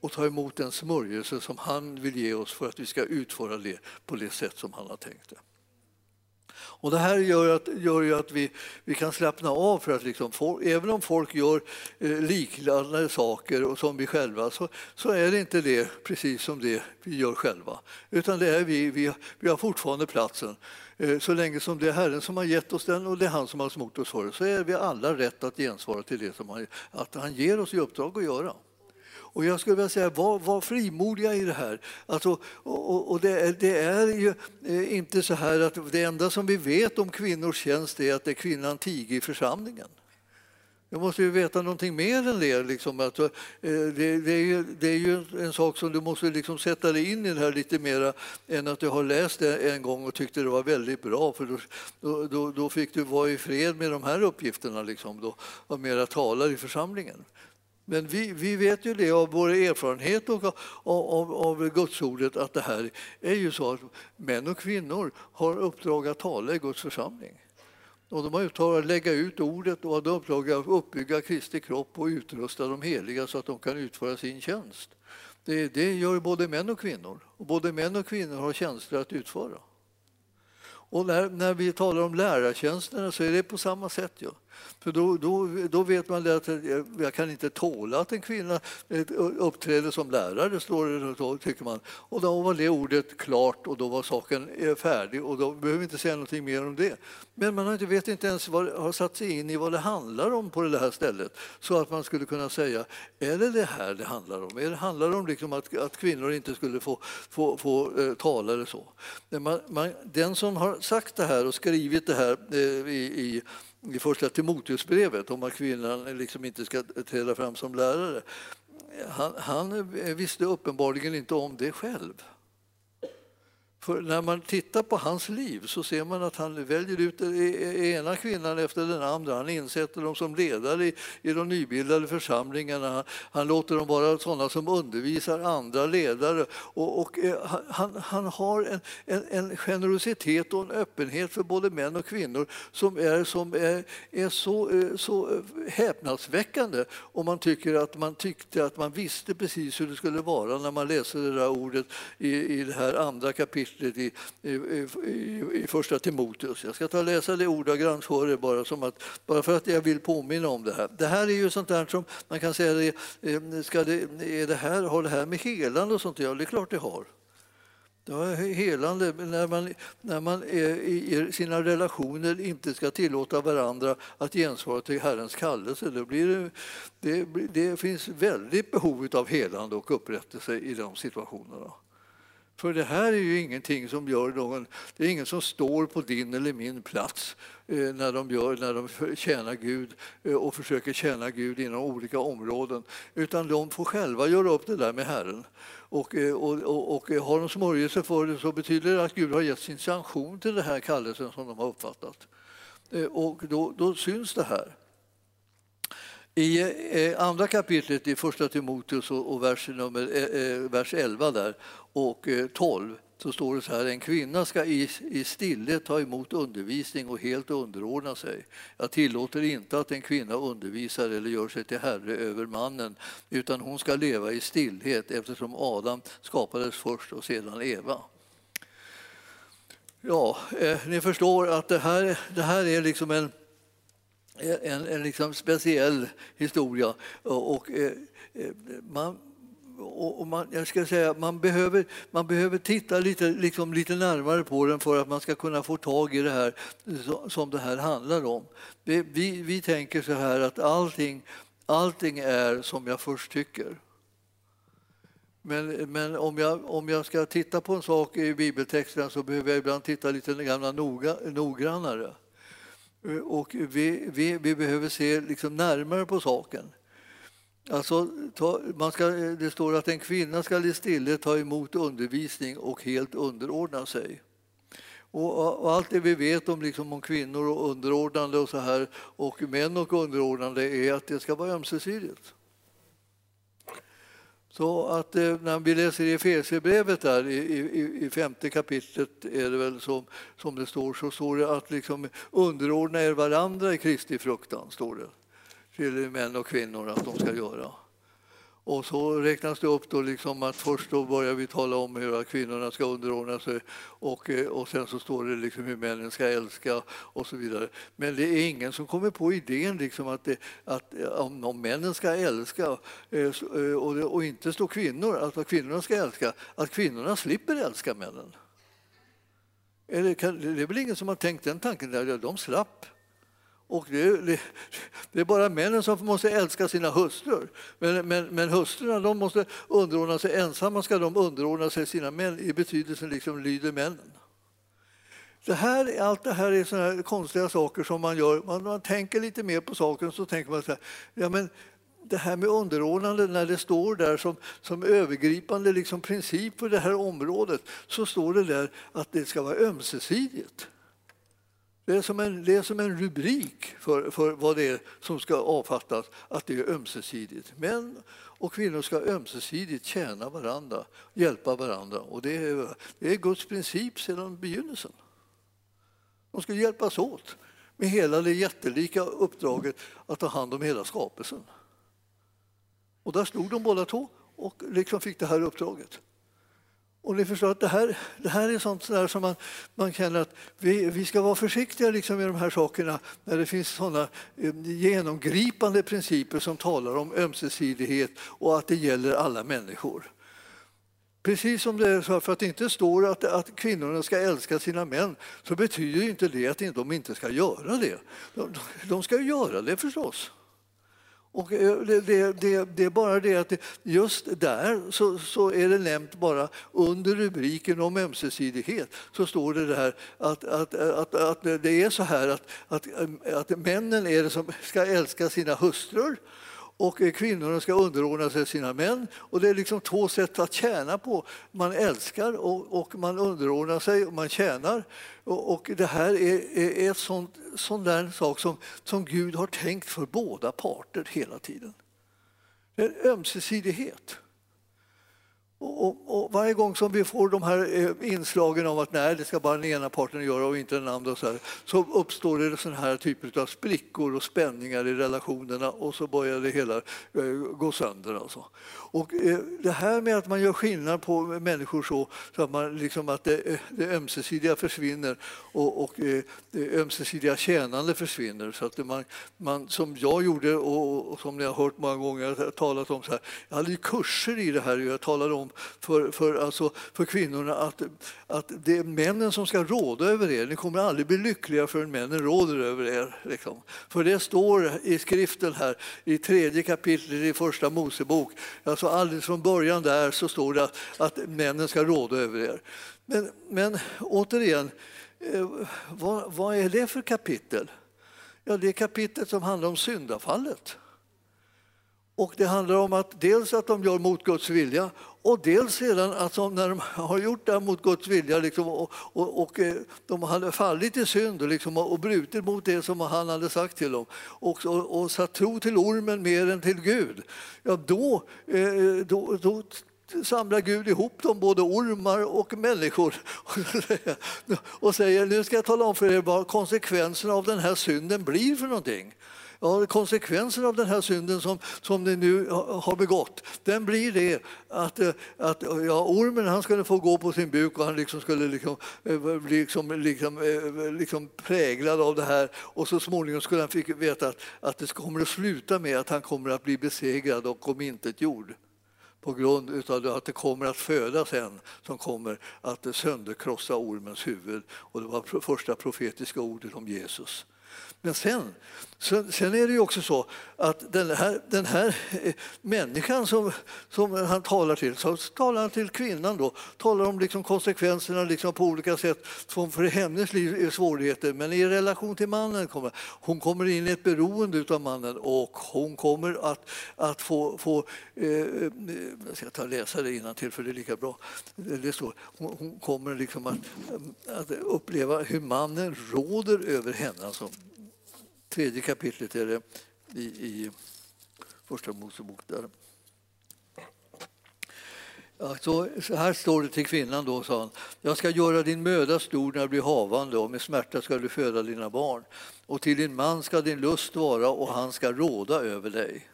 och ta emot den smörjelse som han vill ge oss för att vi ska utföra det på det sätt som han har tänkt det. Och det här gör, att, gör ju att vi, vi kan slappna av för att liksom, for, även om folk gör eh, liknande saker och som vi själva så, så är det inte det precis som det vi gör själva. Utan det är vi, vi, vi har fortfarande platsen. Eh, så länge som det är Herren som har gett oss den och det är han som har smort oss för det så är vi alla rätt att gensvara till det som han, att han ger oss i uppdrag att göra. Och jag skulle vilja säga, var, var frimodiga i det här. Alltså, och, och det, det, är ju eh, inte så här att det enda som vi vet om kvinnors tjänst är att det är kvinnan tiger i församlingen. Jag måste ju veta någonting mer än det. Liksom, att, eh, det, det, är ju, det, är ju, en sak som du måste liksom sätta dig in i det här lite mer än att du har läst det en gång och tyckte det var väldigt bra. För då, då, då fick du vara i fred med de här uppgifterna, liksom, då, och mera tala i församlingen. Men vi, vi vet ju det av vår erfarenhet och av, av, av Gudsordet att det här är ju så att män och kvinnor har uppdrag att tala i Guds församling. Och de har uttalat att lägga ut ordet och hade uppdraget uppdrag att uppbygga Kristi kropp och utrusta de heliga så att de kan utföra sin tjänst. Det, det gör både män och kvinnor. Och både män och kvinnor har tjänster att utföra. Och när, när vi talar om lärartjänsterna så är det på samma sätt. Ja. För då, då, då vet man att jag kan inte tåla att en kvinna uppträder som lärare, står det då, tycker man. Och då var det ordet klart och då var saken eh, färdig och då behöver vi inte säga någonting mer om det. Men man vet inte ens vad, har satt sig in i vad det handlar om på det här stället så att man skulle kunna säga, är det det här det handlar om? Är det handlar om liksom att, att kvinnor inte skulle få, få, få eh, tala eller så? Man, man, den som har sagt det här och skrivit det här eh, i, i i första Timoteusbrevet om att kvinnan liksom inte ska träda fram som lärare. Han, han visste uppenbarligen inte om det själv. För när man tittar på hans liv så ser man att han väljer ut e-, e-, ena kvinnan efter den andra. Han insätter dem som ledare i, i de nybildade församlingarna. Han, han låter dem vara sådana som undervisar andra ledare. Och, och eh, han, han har en, en, en, generositet och en öppenhet för både män och kvinnor som är, som är, är så, eh, så eh, häpnadsväckande. om man tycker att man tyckte att man visste precis hur det skulle vara när man läser det där ordet i, i det här andra kapitlet kapitlet i, i, i, i första Timoteus. Jag ska ta och läsa det ordagrant för er bara, som att, bara för att jag vill påminna om det här. Det här är ju sånt där som man kan säga, eh, ska det, är det här, har det här med helande och sånt Ja, det är klart det har. Det är helande när man, när man eh, i sina relationer inte ska tillåta varandra att gensvara till Herrens kallelse. Det, blir, det, det finns väldigt behov av helande och upprättelse i de situationerna. För det här är ju ingenting som gör någon, det är ingen som står på din eller min plats eh, när de, gör, när de tjänar Gud eh, och försöker tjäna Gud inom olika områden. Utan de får själva göra upp det där med Herren. Och, eh, och, och, och har de smörjelse för det så betyder det att Gud har gett sin sanktion till den här kallelsen som de har uppfattat. Och då, då syns det här. I eh, andra kapitlet i Första Timoteus och vers, nummer, eh, eh, vers 11 där och 12 så står det så här, en kvinna ska i, i stillhet ta emot undervisning och helt underordna sig. Jag tillåter inte att en kvinna undervisar eller gör sig till herre över mannen, utan hon ska leva i stillhet eftersom Adam skapades först och sedan Eva. Ja, eh, ni förstår att det här, det här är liksom en, en, en liksom speciell historia. Och, och eh, eh, man, och man, jag ska säga, man, behöver, man behöver titta lite, liksom lite närmare på den för att man ska kunna få tag i det här som det här handlar om. Vi, vi, vi tänker så här att allting, allting är som jag först tycker. Men, men om, jag, om jag ska titta på en sak i bibeltexten så behöver jag ibland titta lite noga, noggrannare. Eh, och vi, vi, vi behöver se liksom närmare på saken. Alltså, man ska, eh, det står att en kvinna ska i stillhet ta emot undervisning och helt underordna sig. Och, och allt det vi vet om, liksom, om kvinnor och underordnande och så här och män och underordnande är att det ska vara ömsesidigt. Så att eh, när vi läser i Efesierbrevet där i, i, i, femte kapitlet är det väl som, som det står så står det att liksom underordna er varandra i Kristi fruktan. står det till män och kvinnor att de ska göra. Och så räknas det upp då liksom att först då börjar vi tala om hur kvinnorna ska underordna sig och, eh, och sen så står det liksom hur männen ska älska och så vidare. Men det är ingen som kommer på idén liksom att, det, att eh, om, om männen ska älska och, och inte står kvinnor, att kvinnorna ska älska, att kvinnorna slipper älska männen. det är väl ingen som har tänkt den tanken, de slapp. Och det, det, är bara männen som måste älska sina hustrur. Men, men, men hustrurna de måste underordna sig, ensamma ska de underordna sig sina män i betydelsen liksom lyder männen. Det här, allt det här är såna konstiga saker som man gör. Man, man tänker lite mer på saken så tänker man så här, ja, men det här med underordnande, när det står där som, som övergripande liksom princip för det här området så står det där att det ska vara ömsesidigt. Det är som en, det är som en rubrik för, för vad det är som ska avfattas, att det är ömsesidigt. Män och kvinnor ska ömsesidigt tjäna varandra, hjälpa varandra. Och det är, det är Guds princip sedan begynnelsen. De ska hjälpas åt med hela det jättelika uppdraget att ta hand om hela skapelsen. Och där stod de båda två och liksom fick det här uppdraget. Och ni förstår att det här, det här är sånt där som man, man känner att vi, vi ska vara försiktiga liksom med de här sakerna när det finns sådana eh, genomgripande principer som talar om ömsesidighet och att det gäller alla människor. Precis som det är så, för att det inte står att, att kvinnorna ska älska sina män så betyder inte det att de inte ska göra det. De, de ska göra det förstås. Och eh, det, det, det, det, är bara det att just där så, så, är det nämnt bara under rubriken om ömsesidighet så står det där att, att, att, att det är så här att, att, att männen är det som ska älska sina hustrur och eh, kvinnorna ska underordna sig sina män. Och det är liksom två sätt att tjäna på. Man älskar och, och man underordnar sig och man tjänar. Och, och det här är, är, är sånt, sån där sak som, som Gud har tänkt för båda parter hela tiden. Det är en ömsesidighet. Och, och, och, varje gång som vi får de här eh, inslagen om att nej, det ska bara den ena parten göra och inte den andra så, här, så uppstår det såna här typer av sprickor och spänningar i relationerna och så börjar det hela eh, gå sönder. Alltså. Och eh, det här med att man gör skillnad på människor så, så att, man, liksom att det, eh, det ömsesidiga försvinner och, och eh, det ömsesidiga tjänande försvinner. Så att man, man, som jag gjorde och, och som ni har hört många gånger, jag talat om så här, jag hade kurser i det här. Jag talade om för, för, alltså, för kvinnorna att, att det är männen som ska råda över er. Ni kommer aldrig bli lyckliga förrän männen råder över er. Liksom. För det står i skriften här i tredje kapitlet i första Mosebok, alltså alldeles från början där så står det att, att männen ska råda över er. Men, men återigen, eh, vad, vad är det för kapitel? Ja, det är kapitlet som handlar om syndafallet. Och det handlar om att dels att de gör mot Guds vilja och dels sedan att de, när de har gjort det mot Guds vilja liksom, och, och, och, eh, de hade fallit i synd och, liksom, och brutit mot det som han hade sagt till dem. Och, och, och satt tro till ormen mer än till Gud, ja, då, eh, då, då samlar Gud ihop dem, både ormar och människor. Och säger nu ska jag tala om för er vad konsekvenserna av den här synden blir för någonting. Ja, konsekvensen av den här synden som, som ni nu har begått, den blir det att, eh, att ja, ormen han skulle få gå på sin buk och han liksom skulle liksom, eh, bli liksom, liksom, eh, liksom präglad av det här och så småningom skulle han fick veta att, att det kommer att sluta med att han kommer att bli besegrad och omintetgjord på grund av att det kommer att födas en som kommer att sönderkrossa ormens huvud. Och det var första profetiska ordet om Jesus. Men sen, sen är det ju också så att den här, den här eh, människan som, som han talar till, så talar han till kvinnan då, talar om liksom konsekvenserna liksom på olika sätt som för hennes liv är svårigheter. Men i relation till mannen kommer hon kommer in i ett beroende av mannen och hon kommer att, att få, få eh, eh jag ska ta och läsa det till för det är lika bra. Det står, hon, hon kommer liksom att, att uppleva hur mannen råder över henne. Alltså, tredje kapitlet är det i, i Första Mosebok. Där. Ja, så, så, här står det till kvinnan då, sa han. Jag ska göra din möda stor när du blir havande och med smärta ska du föda dina barn. Och till din man ska din lust vara och han ska råda över dig.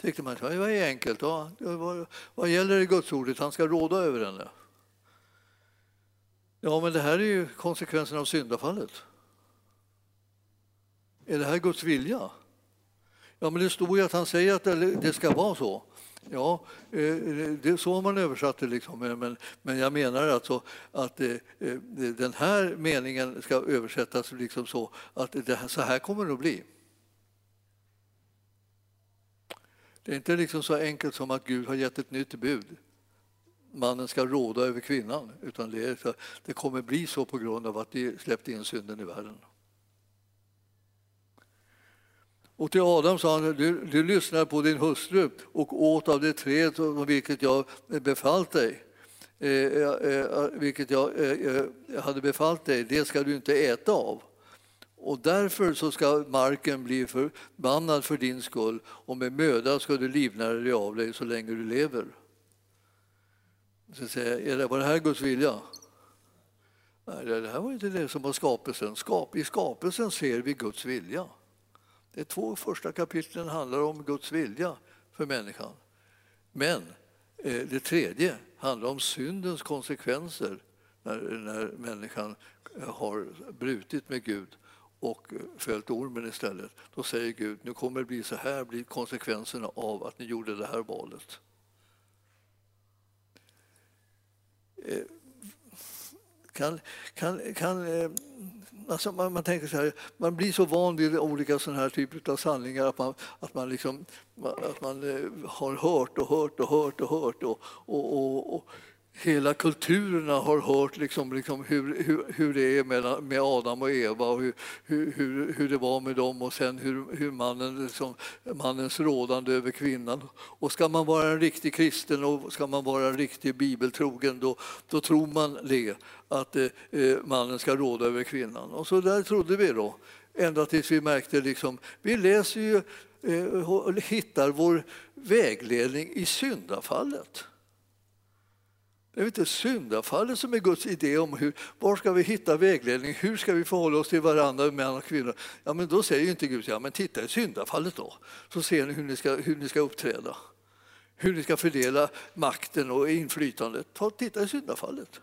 Tyckte man, det var enkelt. Ja, vad, vad gäller det Gudsordet? Han ska råda över henne. Ja, men det här är ju konsekvensen av syndafallet. Är det här Guds vilja? Ja, men det står ju att han säger att det ska vara så. Ja, eh, det är så man översatt det. Liksom. Men, men jag menar alltså att eh, eh, den här meningen ska översättas liksom så att det här, så här kommer det att bli. Det är inte liksom så enkelt som att Gud har gett ett nytt bud. Mannen ska råda över kvinnan, utan det, är, det kommer bli så på grund av att vi släppte in synden i världen. Och till Adam sa han, du, du lyssnade på din hustru och åt av det träd vilket jag befallt dig. Eh, eh, eh, eh vilket jag eh, eh, hade befallt dig, det ska du inte äta av. Och därför så ska marken bli förbannad för din skull och med möda ska du livnära dig av dig så länge du lever. Så säger, är det, var det här Guds vilja? Nej, det här var inte det som var skapelsen. I skapelsen ser vi Guds vilja. De två första kapitlen handlar om Guds vilja för människan. Men eh, det tredje handlar om syndens konsekvenser när, när människan eh, har brutit med Gud och eh, följt ormen istället. Då säger Gud, nu kommer det bli så här blir konsekvenserna av att ni gjorde det här valet. Kan, kan, kan, alltså man, man, tänker så här, man blir så van vid olika sådana här typer av sanningar att man, att man, liksom, att man eh, har hört och hört och hört och hört och, och, och, och hela kulturerna har hört liksom, liksom hur, hur, hur det är med, med Adam och Eva och hur, hur, hur det var med dem och sen hur, hur mannen, liksom, mannens rådande över kvinnan. Och ska man vara en riktig kristen och ska man vara en riktig bibeltrogen då, då tror man det, att eh, eh mannen ska råda över kvinnan. Och så där trodde vi då, ända tills vi märkte liksom, vi läser ju eh, och hittar vår vägledning i syndafallet. Det är inte syndafallet som är Guds idé om hur, var ska vi hitta vägledning, hur ska vi förhålla oss till varandra, män och kvinnor. Ja, men då säger inte Gud, ja, men titta i syndafallet då, så ser ni hur ni ska, hur ni ska uppträda. Hur ni ska fördela makten och inflytandet. Ta, titta i syndafallet.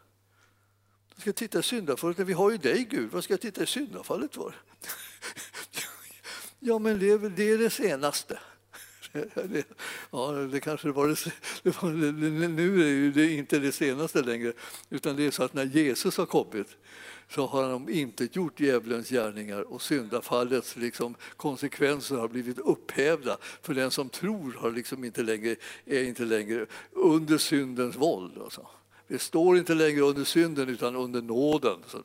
Jag ska titta i syndafallet, vi har ju dig Gud, vad ska jag titta i syndafallet för? ja, men det, det är det senaste. ja, det kanske var det, det var, nu är det inte det senaste längre, utan det är så att när Jesus har kommit så har han inte gjort djävulens gärningar och syndafallets liksom, konsekvenser har blivit upphävda. För den som tror har liksom inte längre, är inte längre under syndens våld. Alltså. Det står inte längre under synden utan under nåden. Så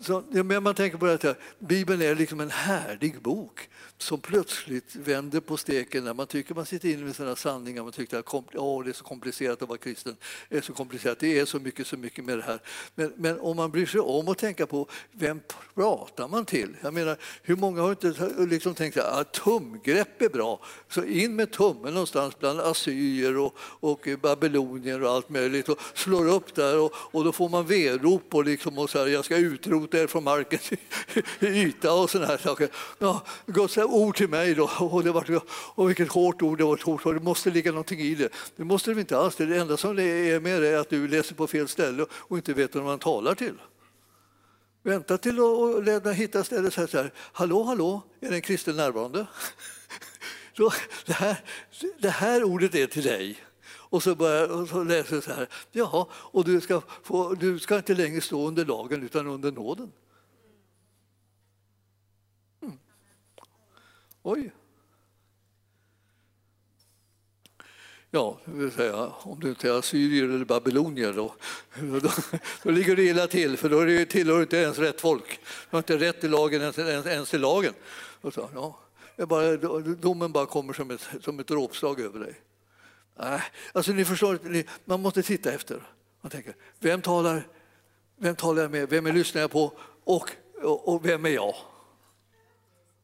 så, men man tänker på det Bibeln är liksom en härlig bok som plötsligt vänder på steken när man tycker man sitter inne med sina sanningar. Man tycker att oh, det är så komplicerat att vara kristen. Det är så komplicerat. Det är så mycket, så mycket med det här. Men, men om man bryr sig om att tänka på vem pratar man till? Jag menar, hur många har inte liksom tänkt att ah, tumgrepp är bra? Så in med tummen någonstans bland assyrier och, och babylonier och allt möjligt och slår upp där och, och då får man verop och, liksom och så här, jag ska utrota er från markens yta och sådana här saker. Ja, Guds ord till mig då. Och, det var, och vilket hårt ord det var. Hårt, det måste ligga någonting i det. Det måste det inte alls. Det enda som är med det är att du läser på fel ställe och inte vet vem man talar till. Vänta till att hitta stället så här, hallå, hallå, är det en kristen närvarande? Så det, här, det här ordet är till dig. Och så, börjar, och så läser jag så här, jaha, och du ska, få, du ska inte längre stå under lagen utan under nåden. Mm. Oj. Ja, det vill säga, om du inte är assyrier eller babylonier då, då, då ligger du illa till för då tillhör du inte ens rätt folk. Du har inte rätt i lagen ens, ens, ens i lagen. Och så, ja, bara, domen bara kommer som ett, som ett dråpslag över dig. Nej, alltså ni förstår, man måste titta efter. Man tänker, vem talar, vem talar jag med, vem jag lyssnar jag på och, och, och vem är jag?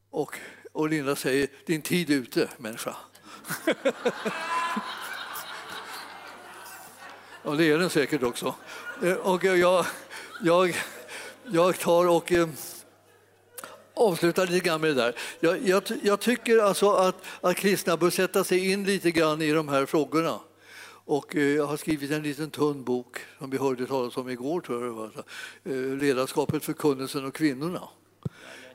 Och, och Linda säger, din tid är ute människa. ja, det är den säkert också. Eh, och jag, jag, jag tar och eh, avsluta lite grann med det där. Jag, jag, jag, tycker alltså att, att kristna bör sätta sig in lite grann i de här frågorna. Och eh, jag har skrivit en liten tunn bok som vi hörde talas om igår, tror jag det var. Eh, ledarskapet, förkunnelsen och kvinnorna.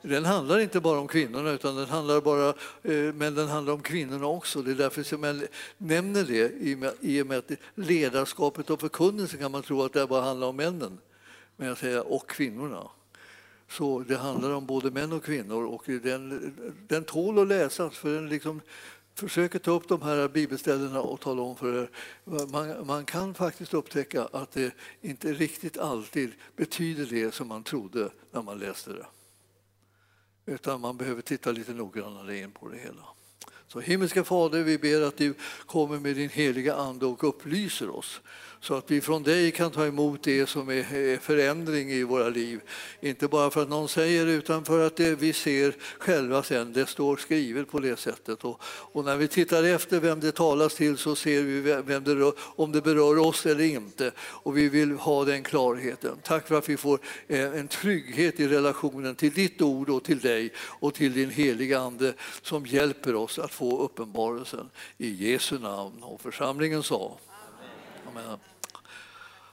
Den handlar inte bara om kvinnorna, utan den handlar bara, eh, men den handlar om kvinnorna också. Det är därför som jag nämner det, i och med att ledarskapet och förkunnelsen kan man tro att det bara handlar om männen. Men jag säger och kvinnorna. Så det handlar om både män och kvinnor och den, den tål att läsas för den liksom försöker ta upp de här bibelställena och tala om för er. Man, man kan faktiskt upptäcka att det inte riktigt alltid betyder det som man trodde när man läste det. Utan man behöver titta lite noggrannare in på det hela. Så himmelska Fader, vi ber att du kommer med din heliga Ande och upplyser oss så att vi från dig kan ta emot det som är förändring i våra liv. Inte bara för att någon säger utan för att det vi ser själva sen, det står skrivet på det sättet. Och, och när vi tittar efter vem det talas till så ser vi vem det rör, om det berör oss eller inte. Och vi vill ha den klarheten. Tack för att vi får eh, en trygghet i relationen till ditt ord och till dig och till din heliga Ande som hjälper oss att få uppenbarelsen i Jesu namn. Och församlingen sa Amen.